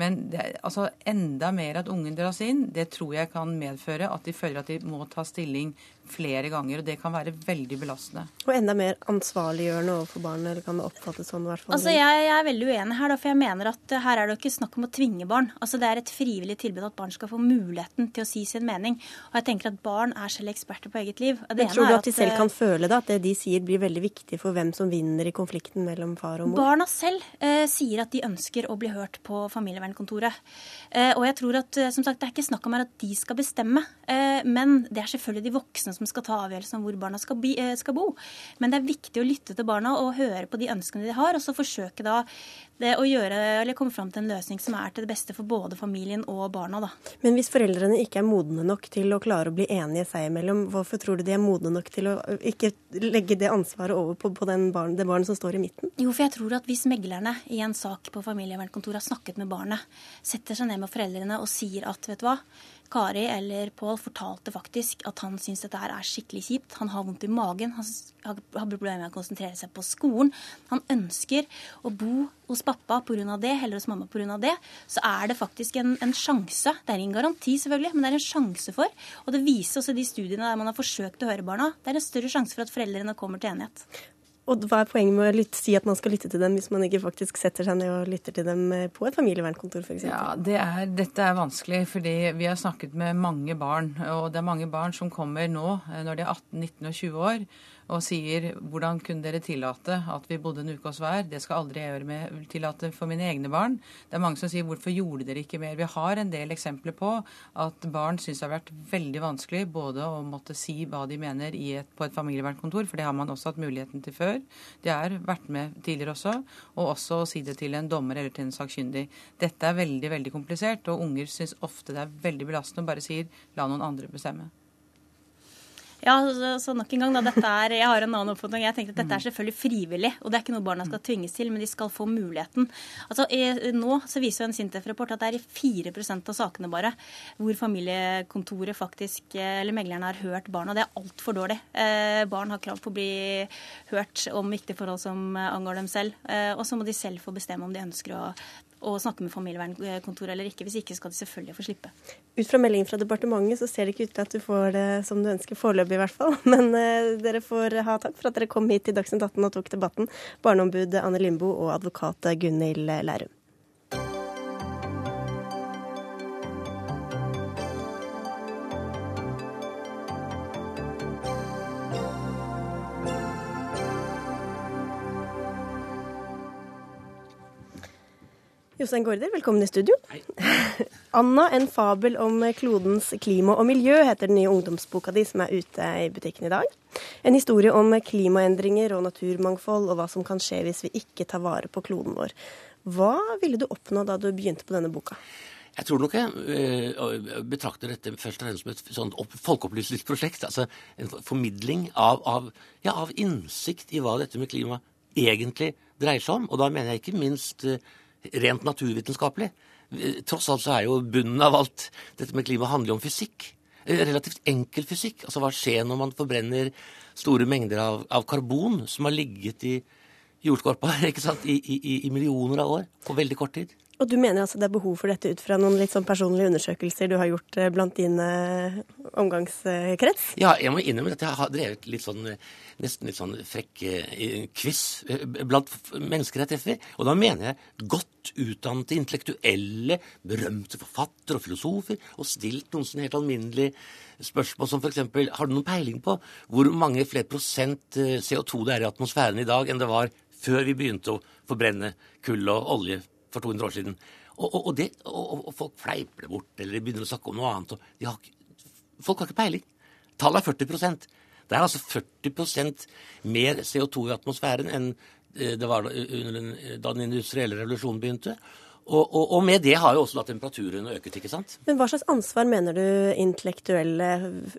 Men det, altså, enda mer at ungen dras inn, det tror jeg kan medføre at de føler at de må ta stilling flere ganger. og Det kan være veldig belastende. Og enda mer ansvarliggjørende overfor barnet, eller kan det oppfattes sånn? i hvert fall? Altså, jeg, jeg, er veldig uenig her, da, for jeg mener at uh, her er det jo ikke snakk om å tvinge barn. Altså, Det er et frivillig tilbud at barn skal få muligheten til å si sin mening. Og jeg tenker at barn er selv eksperter på eget liv. Det Men tror du at de selv kan føle da, at det de sier blir veldig viktig for hvem som vinner i konflikten mellom far og mor? Barna selv eh, sier at de ønsker å bli hørt på familievernkontoret. Eh, og jeg tror at eh, som sagt, Det er ikke snakk om at de skal bestemme, eh, men det er selvfølgelig de voksne som skal ta avgjørelsen om hvor barna skal, skal bo. Men det er viktig å lytte til barna og høre på de ønskene de har, og så forsøke da det å gjøre, eller komme fram til en løsning som er til det beste for både familien og barna. Da. Men hvis foreldrene ikke er modne nok til å klare å bli enige seg imellom, hvorfor tror du de er modne nok til å ikke legge det ansvaret over på, på barn, det barnet som står i midten? Jo, for jeg tror at hvis meglerne i en sak på familievernkontoret har snakket med barnet, setter seg ned med foreldrene og sier at vet du hva, Kari eller Pål fortalte faktisk at han syns dette her er skikkelig kjipt. Han har vondt i magen, han har problemer med å konsentrere seg på skolen. Han ønsker å bo hos pappa pga. det, eller hos mamma pga. det. Så er det faktisk en, en, sjanse, det er ingen garanti selvfølgelig, men det er en sjanse for, og det viser også de studiene der man har forsøkt å høre barna, det er en større sjanse for at foreldrene kommer til enighet. Og hva er poenget med å lytte, si at man skal lytte til dem, hvis man ikke faktisk setter seg ned og lytter til dem eh, på et familievernkontor f.eks.? Ja, det er, dette er vanskelig, fordi vi har snakket med mange barn. Og det er mange barn som kommer nå, eh, når de er 18, 19 og 20 år, og sier hvordan kunne dere tillate at vi bodde en uke hos hver? Det skal aldri jeg gjøre med tillate for mine egne barn. Det er mange som sier hvorfor gjorde dere ikke mer? Vi har en del eksempler på at barn syns det har vært veldig vanskelig både å måtte si hva de mener et, på et familievernkontor, for det har man også hatt muligheten til før. De har vært med tidligere også, og også å si det til en dommer eller til en sakkyndig. Dette er veldig, veldig komplisert, og unger syns ofte det er veldig belastende og bare sier la noen andre bestemme. Ja, så, så, nok en gang, da. Dette er, jeg har en annen oppfatning. Jeg tenkte at Dette er selvfølgelig frivillig, og det er ikke noe barna skal tvinges til, men de skal få muligheten. Altså, Nå så viser jo en Sintef-rapport at det er i 4 av sakene bare hvor familiekontoret faktisk, eller meglerne har hørt barna. Det er altfor dårlig. Eh, barn har krav på å bli hørt om viktige forhold som angår dem selv. Eh, og så må de selv få bestemme om de ønsker å å snakke med familievernkontoret eller ikke. Hvis ikke skal de selvfølgelig få slippe. Ut fra meldingen fra departementet så ser det ikke ut til at du får det som du ønsker, foreløpig i hvert fall. Men uh, dere får ha takk for at dere kom hit til Dagsnytt 18 og tok debatten. Barneombud Anne Limbo og advokat Gunhild Lærum. Jostein Gaarder, velkommen i studio. Hei. Anna, en fabel om klodens klima og miljø, heter den nye ungdomsboka di som er ute i butikken i dag. En historie om klimaendringer og naturmangfold, og hva som kan skje hvis vi ikke tar vare på kloden vår. Hva ville du oppnå da du begynte på denne boka? Jeg tror nok jeg uh, betrakter dette først og fremst som et sånt folkeopplysningsprosjekt. Altså en formidling av, av, ja, av, innsikt i hva dette med klima egentlig dreier seg om. Og da mener jeg ikke minst uh, rent naturvitenskapelig. Tross alt så er jo bunnen av alt dette med klima handler om fysikk. Relativt enkel fysikk. Altså hva skjer når man forbrenner store mengder av, av karbon som har ligget i jordskorpa ikke sant? I, i, i millioner av år på veldig kort tid. Og du mener altså det er behov for dette ut fra noen litt sånn personlige undersøkelser du har gjort eh, blant din eh, omgangskrets? Ja, jeg må innrømme at jeg har drevet litt sånn, nesten litt sånn frekk quiz eh, blant mennesker jeg treffer. Og da mener jeg godt utdannede, intellektuelle, berømte forfattere og filosofer, og stilt noen sånne helt alminnelige spørsmål som f.eks.: Har du noen peiling på hvor mange flere prosent CO2 det er i atmosfæren i dag enn det var før vi begynte å forbrenne kull og olje for 200 år siden. Og, og, og, det, og folk fleiper det bort, eller begynner å snakke om noe annet. Har, folk har ikke peiling. Tallet er 40% Det er altså 40% mer CO2 i atmosfæren enn eh, det var da den industrielle revolusjonen begynte. Og, og, og, med det har jo også da temperaturen øket, ikke sant? Men hva slags ansvar mener du intellektuelle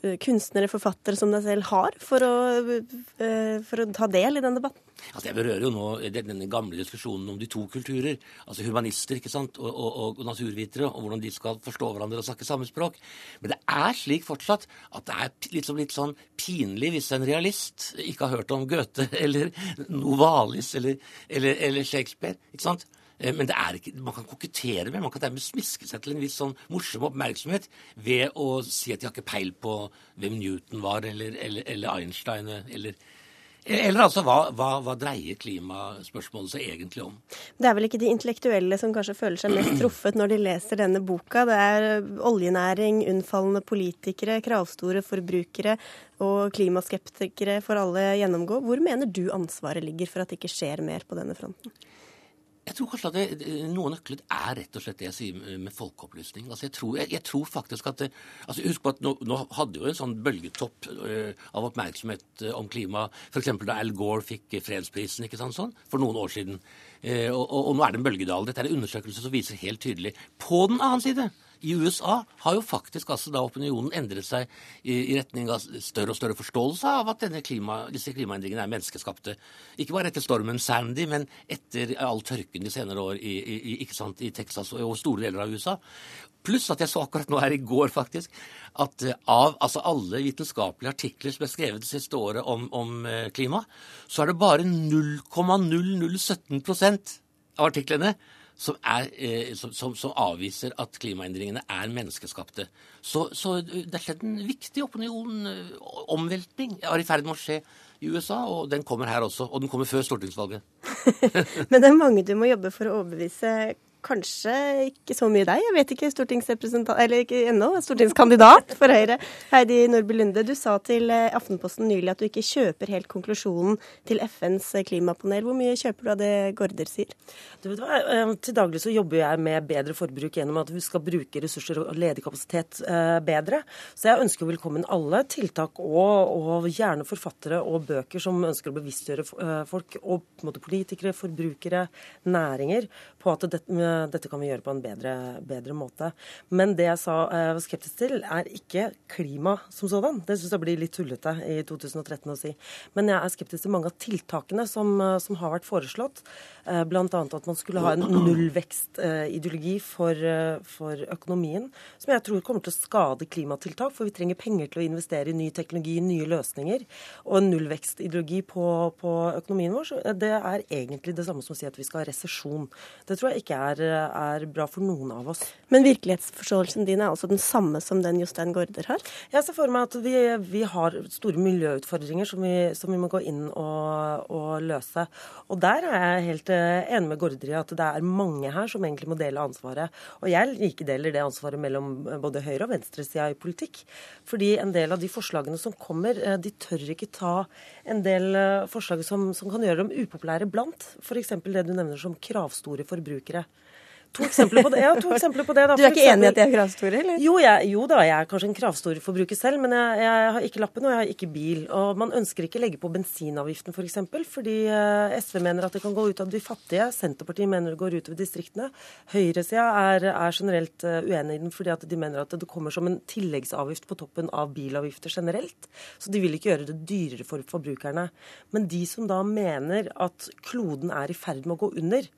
eh, kunstnere, forfattere som deg selv har for å, eh, for å ta del i den debatten? Altså, jeg berører jo nå denne gamle diskusjonen om de to kulturer. Altså humanister ikke sant? Og, og, og naturvitere, og hvordan de skal forstå hverandre og snakke samme språk. Men det er slik fortsatt at det er liksom litt sånn pinlig hvis en realist ikke har hørt om Goethe eller Novalis eller, eller, eller Shakespeare. ikke sant? Eh, men det er ikke, man kan kokettere med, man kan dermed smiske seg til en viss sånn morsom oppmerksomhet ved å si at de har ikke peil på hvem Newton var, eller, eller, eller Einstein, eller, eller altså, hva, hva, hva, dreier klimaspørsmålet seg egentlig om? Det er vel ikke de intellektuelle som kanskje føler seg mest truffet når de leser denne boka. Det er oljenæring, unnfallende politikere, kravstore forbrukere og klimaskeptikere får alle gjennomgå. Hvor mener du ansvaret ligger for at det ikke skjer mer på denne fronten? Jeg tror kanskje at det, Noe av nøkkelen er rett og slett det jeg sier med folkeopplysning. Altså jeg, tror, jeg, jeg tror faktisk at det, altså Husk på at nå, nå hadde jo en sånn bølgetopp uh, av oppmerksomhet uh, om klima f.eks. da Al Gore fikk fredsprisen ikke sant, sånn, for noen år siden. Og, og, og, nå er det en bølgedal. Dette er en undersøkelse som viser helt tydelig. På den annen side i USA har jo faktisk altså da opinionen endret seg i, i, retning av større og større forståelse av at klima, disse klimaendringene er menneskeskapte. Ikke bare etter stormen Sandy, men etter all tørken de senere år i, i, i Texas og, og store deler av USA. Pluss at jeg så akkurat nå her i går faktisk, at eh, av altså alle vitenskapelige artikler som er skrevet det siste året om, om eh, klima, så er det bare 0,0017 av artiklene som, er, eh, som, som, avviser at klimaendringene er menneskeskapte. Så, så det er skjedd en viktig opinion, eh, omveltning, er i ferd med å skje i USA, og den kommer her også. Og den kommer før stortingsvalget. Men det er mange du må jobbe for å overbevise kanskje ikke så mye deg. Jeg vet ikke, stortingsrepresentant, eller ikke ennå, stortingskandidat for Høyre. Heidi Nordby Lunde, du sa til eh, Aftenposten nylig at du ikke kjøper helt konklusjonen til FNs klimapanel. Hvor mye kjøper du av det Gaarder sier? Du vet hva, eh, Til daglig så jobber jeg med bedre forbruk gjennom at vi skal bruke ressurser og ledig kapasitet eh, bedre. Så jeg ønsker velkommen alle tiltak, og, og gjerne forfattere og bøker som ønsker å bevisstgjøre folk, og på en måte politikere, forbrukere, næringer, på at dette dette kan vi gjøre på en bedre, bedre måte. Men det jeg sa jeg eh, var skeptisk til, er ikke klima som sådan. Det syns jeg blir litt tullete i 2013 å si. Men jeg er skeptisk til mange av tiltakene som, eh, som har vært foreslått. Eh, Bl.a. at man skulle ha en nullvekstideologi for, for økonomien, som jeg tror kommer til å skade klimatiltak. For vi trenger penger til å investere i ny teknologi, nye løsninger. Og en nullvekstideologi på, på økonomien vår, det er egentlig det samme som å si at vi skal ha resesjon. Det tror jeg ikke er er bra for noen av oss. Men virkelighetsforståelsen din er altså den samme som den Jostein Gaarder har? Jeg ser for meg at vi, vi har store miljøutfordringer som vi, som vi må gå inn og, og, løse. Og der er jeg helt eh, enig med Gaarder i at det er mange her som egentlig må dele ansvaret. Og jeg likedeler det ansvaret mellom både høyre- og venstresida i politikk. Fordi en del av de forslagene som kommer, eh, de tør ikke ta en del eh, forslag som, som kan gjøre dem upopulære blant. F.eks. det du nevner som kravstore forbrukere. To eksempler på det. Ja, to eksempler på det da. Du er ikke enig i at de er kravstore, eller? Jo, jeg, jo, da, jeg er kanskje en kravstor forbruker selv, men jeg, jeg, har ikke lappen og jeg har ikke bil. Og man ønsker ikke legge på bensinavgiften f.eks., for eksempel, fordi uh, SV mener at det kan gå ut av de fattige. Senterpartiet mener det går ut over distriktene. Høyresida er, er generelt uh, uenig i den fordi at de mener at det kommer som en tilleggsavgift på toppen av bilavgifter generelt. Så de vil ikke gjøre det dyrere for forbrukerne. Men de som da mener at kloden er i ferd med å gå under,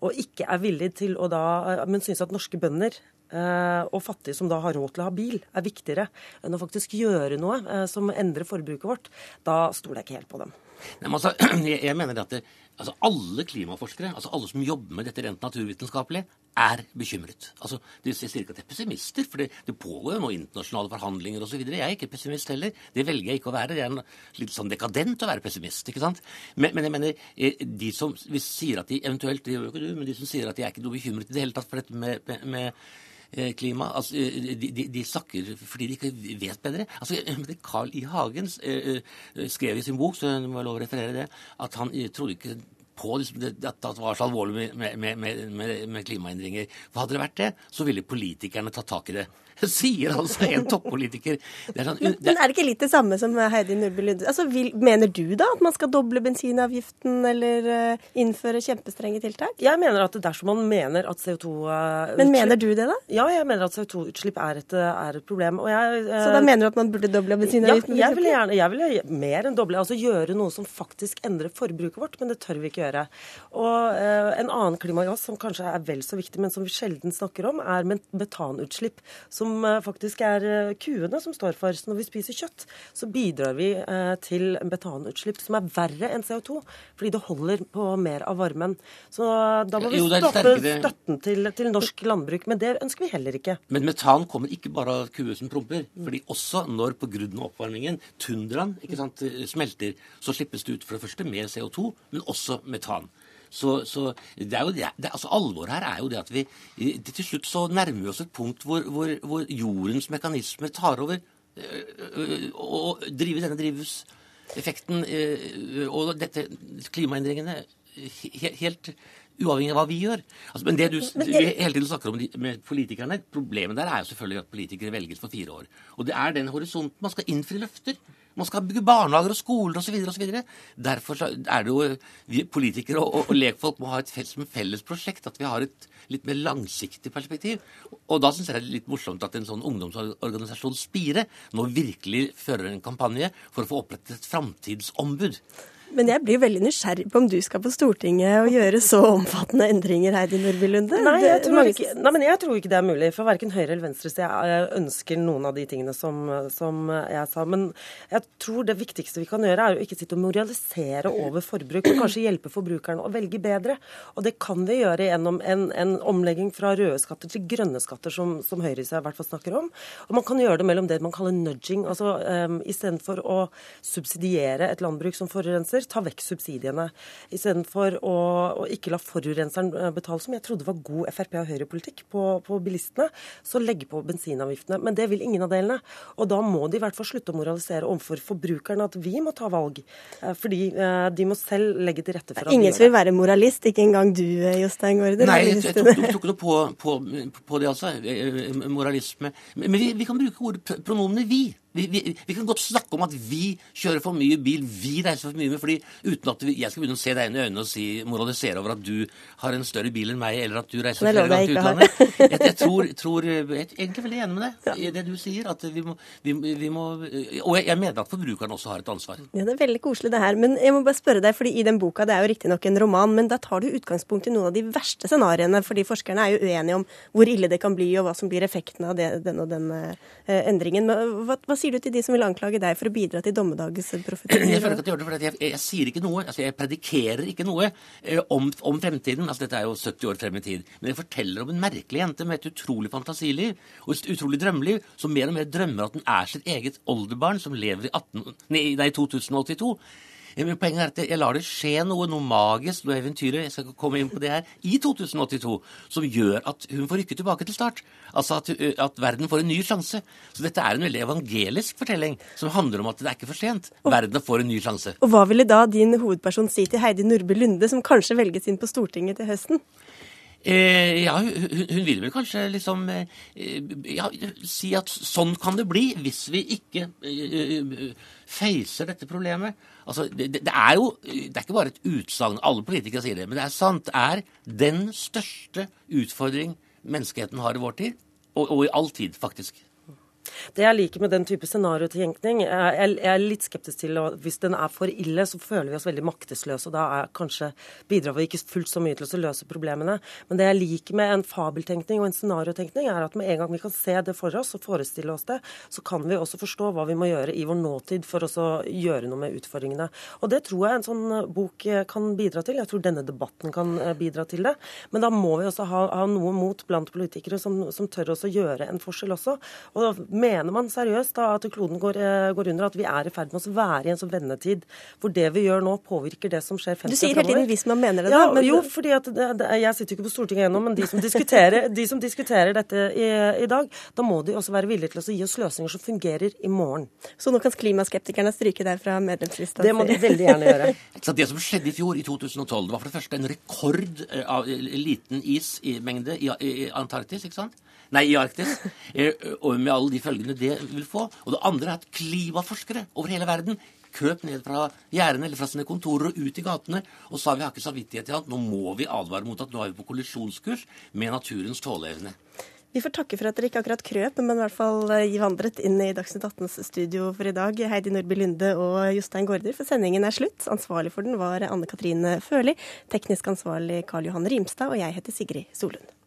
og ikke er villig til å da Men syns at norske bønder eh, og fattige som da har råd til å ha bil, er viktigere enn å faktisk gjøre noe eh, som endrer forbruket vårt, da stoler jeg ikke helt på dem. Nei, men altså, jeg mener at det, altså, alle klimaforskere, altså alle som jobber med dette rent naturvitenskapelig, er bekymret. Altså, De sier ikke at de er pessimister, for det, det pågår jo nå internasjonale forhandlinger osv. Jeg er ikke pessimist heller. Det velger jeg ikke å være. Det er litt sånn dekadent å være pessimist. ikke sant? Men, men jeg mener, eh, de som sier at de eventuelt, det gjør jo ikke du, men de som sier at de er ikke noe bekymret i det hele tatt for dette med, med, med klima. Altså, eh, de, de, de, snakker fordi de ikke vet bedre. Altså, Carl I. Hagen skrev i sin bok så det må jeg lov å referere det, at han trodde ikke på liksom, det, at det var så alvorlig med, med, med, med klimaendringer. For hadde det vært det, så ville politikerne tatt tak i det. Sier altså en toppolitiker. Det er sånn, men, men, er det ikke litt det samme som Heidi Nordby Lunde? Altså, vil, mener du da at man skal doble bensinavgiften eller uh, innføre kjempestrenge tiltak? Jeg mener at dersom man mener at CO2-utslipp Men mener du det, da? Ja, jeg mener at CO2-utslipp er, er, et problem. Jeg, uh, så da mener du at man burde doble bensinavgiften? Ja, jeg vil gjerne jeg vil mer enn doble. Altså gjøre noe som faktisk endrer forbruket vårt, men det tør vi ikke gjøre. Og uh, en annen klimagass som kanskje er vel så viktig, men som vi sjelden snakker om, er metanutslipp. som eh, faktisk er eh, kuene som står for. Så når vi spiser kjøtt, så bidrar vi eh, til metanutslipp som er verre enn CO2, fordi det holder på mer av varmen. Så da må vi stoppe støtten til, til, norsk landbruk. Men det ønsker vi heller ikke. Men metan kommer ikke bare av kuer som promper. fordi også når på grunn av oppvarmingen tundraen sant, smelter, så slippes det ut for det første mer CO2, men også metan. Så, så det er jo det, det, altså Alvoret her er jo det at vi det, til slutt så nærmer vi oss et punkt hvor, hvor, hvor jordens mekanismer tar over og driver denne drivhuseffekten og dette klimaendringene helt uavhengig av hva vi gjør. Altså, men det du men det... hele tiden snakker om med politikerne, problemet der er jo selvfølgelig at politikere velges for fire år. Og det er den horisonten man skal innfri løfter. Man skal bygge barnehager og skoler osv. osv. Derfor er det jo vi politikere og, og, og lekfolk må ha et felles, felles prosjekt. At vi har et litt mer langsiktig perspektiv. Og da syns jeg det er litt morsomt at en sånn ungdomsorganisasjon Spire nå virkelig fører en kampanje for å få opprettet et framtidsombud. Men jeg blir veldig nysgjerrig på om du skal på Stortinget og gjøre så omfattende endringer, Heidi Nordby Lunde? Nei, jeg tror, ikke, nei, men jeg tror ikke det er mulig. For verken høyre eller venstre så jeg ønsker noen av de tingene som, som, jeg sa. Men jeg tror det viktigste vi kan gjøre, er å ikke sitte og moralisere over forbruk, men kanskje hjelpe forbrukerne å velge bedre. Og det kan vi gjøre gjennom en, en omlegging fra røde skatter til grønne skatter, som, som høyresida i hvert fall snakker om. Og man kan gjøre det mellom det man kaller nudging, altså um, istedenfor å subsidiere et landbruk som forurenser forurenser, ta vekk subsidiene. Istedenfor å, å ikke la forurenseren eh, betale, som jeg trodde var god Frp- og Høyre-politikk på, på, bilistene, så legge på bensinavgiftene. Men det vil ingen av delene. Og da må de i hvert fall slutte å moralisere overfor forbrukerne at vi må ta valg. Eh, fordi eh, de må selv legge til rette for at Ingen som vil være moralist, ikke engang du, Jostein Gaarder? Nei, jeg, jeg tok, tok ikke noe på, på, på, det, altså. Moralisme. Men vi, vi kan bruke ordet pronomene 'vi'. Vi, vi, vi, kan godt snakke om at vi kjører for mye bil, vi reiser for mye med fly, uten at vi, jeg skal begynne å se deg inn i øynene og si, moralisere over at du har en større bil enn meg, eller at du reiser flere ganger til utlandet. Jeg, jeg, tror, tror, jeg, er egentlig veldig enig med det, i det du sier. at vi må, vi, må Og jeg, mener at forbrukeren også har et ansvar. Ja, Det er veldig koselig det her. Men jeg må bare spørre deg, fordi i den boka, det er jo riktignok en roman, men da tar du utgangspunkt i noen av de verste scenarioene, fordi forskerne er jo uenige om hvor ille det kan bli, og hva som blir effekten av det, den og den uh, endringen. Hva, hva sier du til de som vil anklage deg for å bidra til dommedagsprofetier? Jeg jeg for jeg, jeg, sier ikke noe. altså Jeg predikerer ikke noe eh, om, om, fremtiden. altså Dette er jo 70 år frem i tid. Men jeg forteller om en merkelig jente med et utrolig fantasiliv og et utrolig drømmeliv, som mer og mer drømmer at den er sitt eget oldebarn som lever i 18, nei, nei, 2082. Men poenget er at jeg lar det skje noe, noe magisk, noe eventyret, jeg skal komme inn på det her, i 2082, som gjør at hun får rykke tilbake til start. Altså at, at, verden får en ny sjanse. Så dette er en veldig evangelisk fortelling som handler om at det er ikke for sent. Verden får en ny sjanse. Og hva ville da din hovedperson si til Heidi Nordby Lunde, som kanskje velges inn på Stortinget til høsten? Eh, ja, hun, hun, vil vel kanskje liksom eh, ja, si at sånn kan det bli hvis vi ikke eh, feiser dette problemet. Altså, det, det, er jo det er ikke bare et utsagn, alle politikere sier det, men det er sant. Er den største utfordring menneskeheten har i vår tid, og, og i all tid, faktisk. Det jeg liker med den type scenariotenkning Jeg er litt skeptisk til at hvis den er for ille, så føler vi oss veldig maktesløse. Og da er kanskje bidrar vi ikke fullt så mye til å løse problemene. Men det jeg liker med en fabeltenkning og en scenariotenkning, er at med en gang vi kan se det for oss og forestille oss det, så kan vi også forstå hva vi må gjøre i vår nåtid for å gjøre noe med utfordringene. Og det tror jeg en sånn bok kan bidra til. Jeg tror denne debatten kan eh, bidra til det. Men da må vi også ha, ha noe mot blant politikere som, som tør også gjøre en forskjell også. Og Mener man seriøst da at kloden går, eh, går under, at vi er i ferd med å være i en sånn vendetid hvor det vi gjør nå, påvirker det som skjer 50 år framover? Du sier hele tiden 'hvis man mener det', da. Ja, men... Jo, fordi at det, det, jeg sitter jo ikke på Stortinget ennå, men de som, diskuterer, de som diskuterer dette i, i, dag, da må de også være villige til å gi oss løsninger som fungerer i morgen. Så nå kan klimaskeptikerne stryke deg fra medlemslista? Det må de veldig gjerne gjøre. Så det som skjedde i fjor, i 2012, det var for det første en rekord eh, av liten ismengde i, i Antarktis, ikke sant? Nei, i Arktis. Eh, og med alle de følgene det vil få. Og det andre er at klimaforskere over hele verden køp ned fra gjerdene eller fra sine kontorer og ut i gatene og sa vi har ikke samvittighet til annet. nå må vi advare mot at nå er vi på kollisjonskurs med naturens tåleevne. Vi får takke for at dere ikke akkurat krøp, men i hvert fall eh, vandret inn i Dagsnytt 18s studio for i dag. Heidi Nordby Lunde og Jostein Gaarder, for sendingen er slutt. Ansvarlig for den var Anne Katrine Førli. Teknisk ansvarlig Karl Johan Rimstad, og jeg heter Sigrid Solund.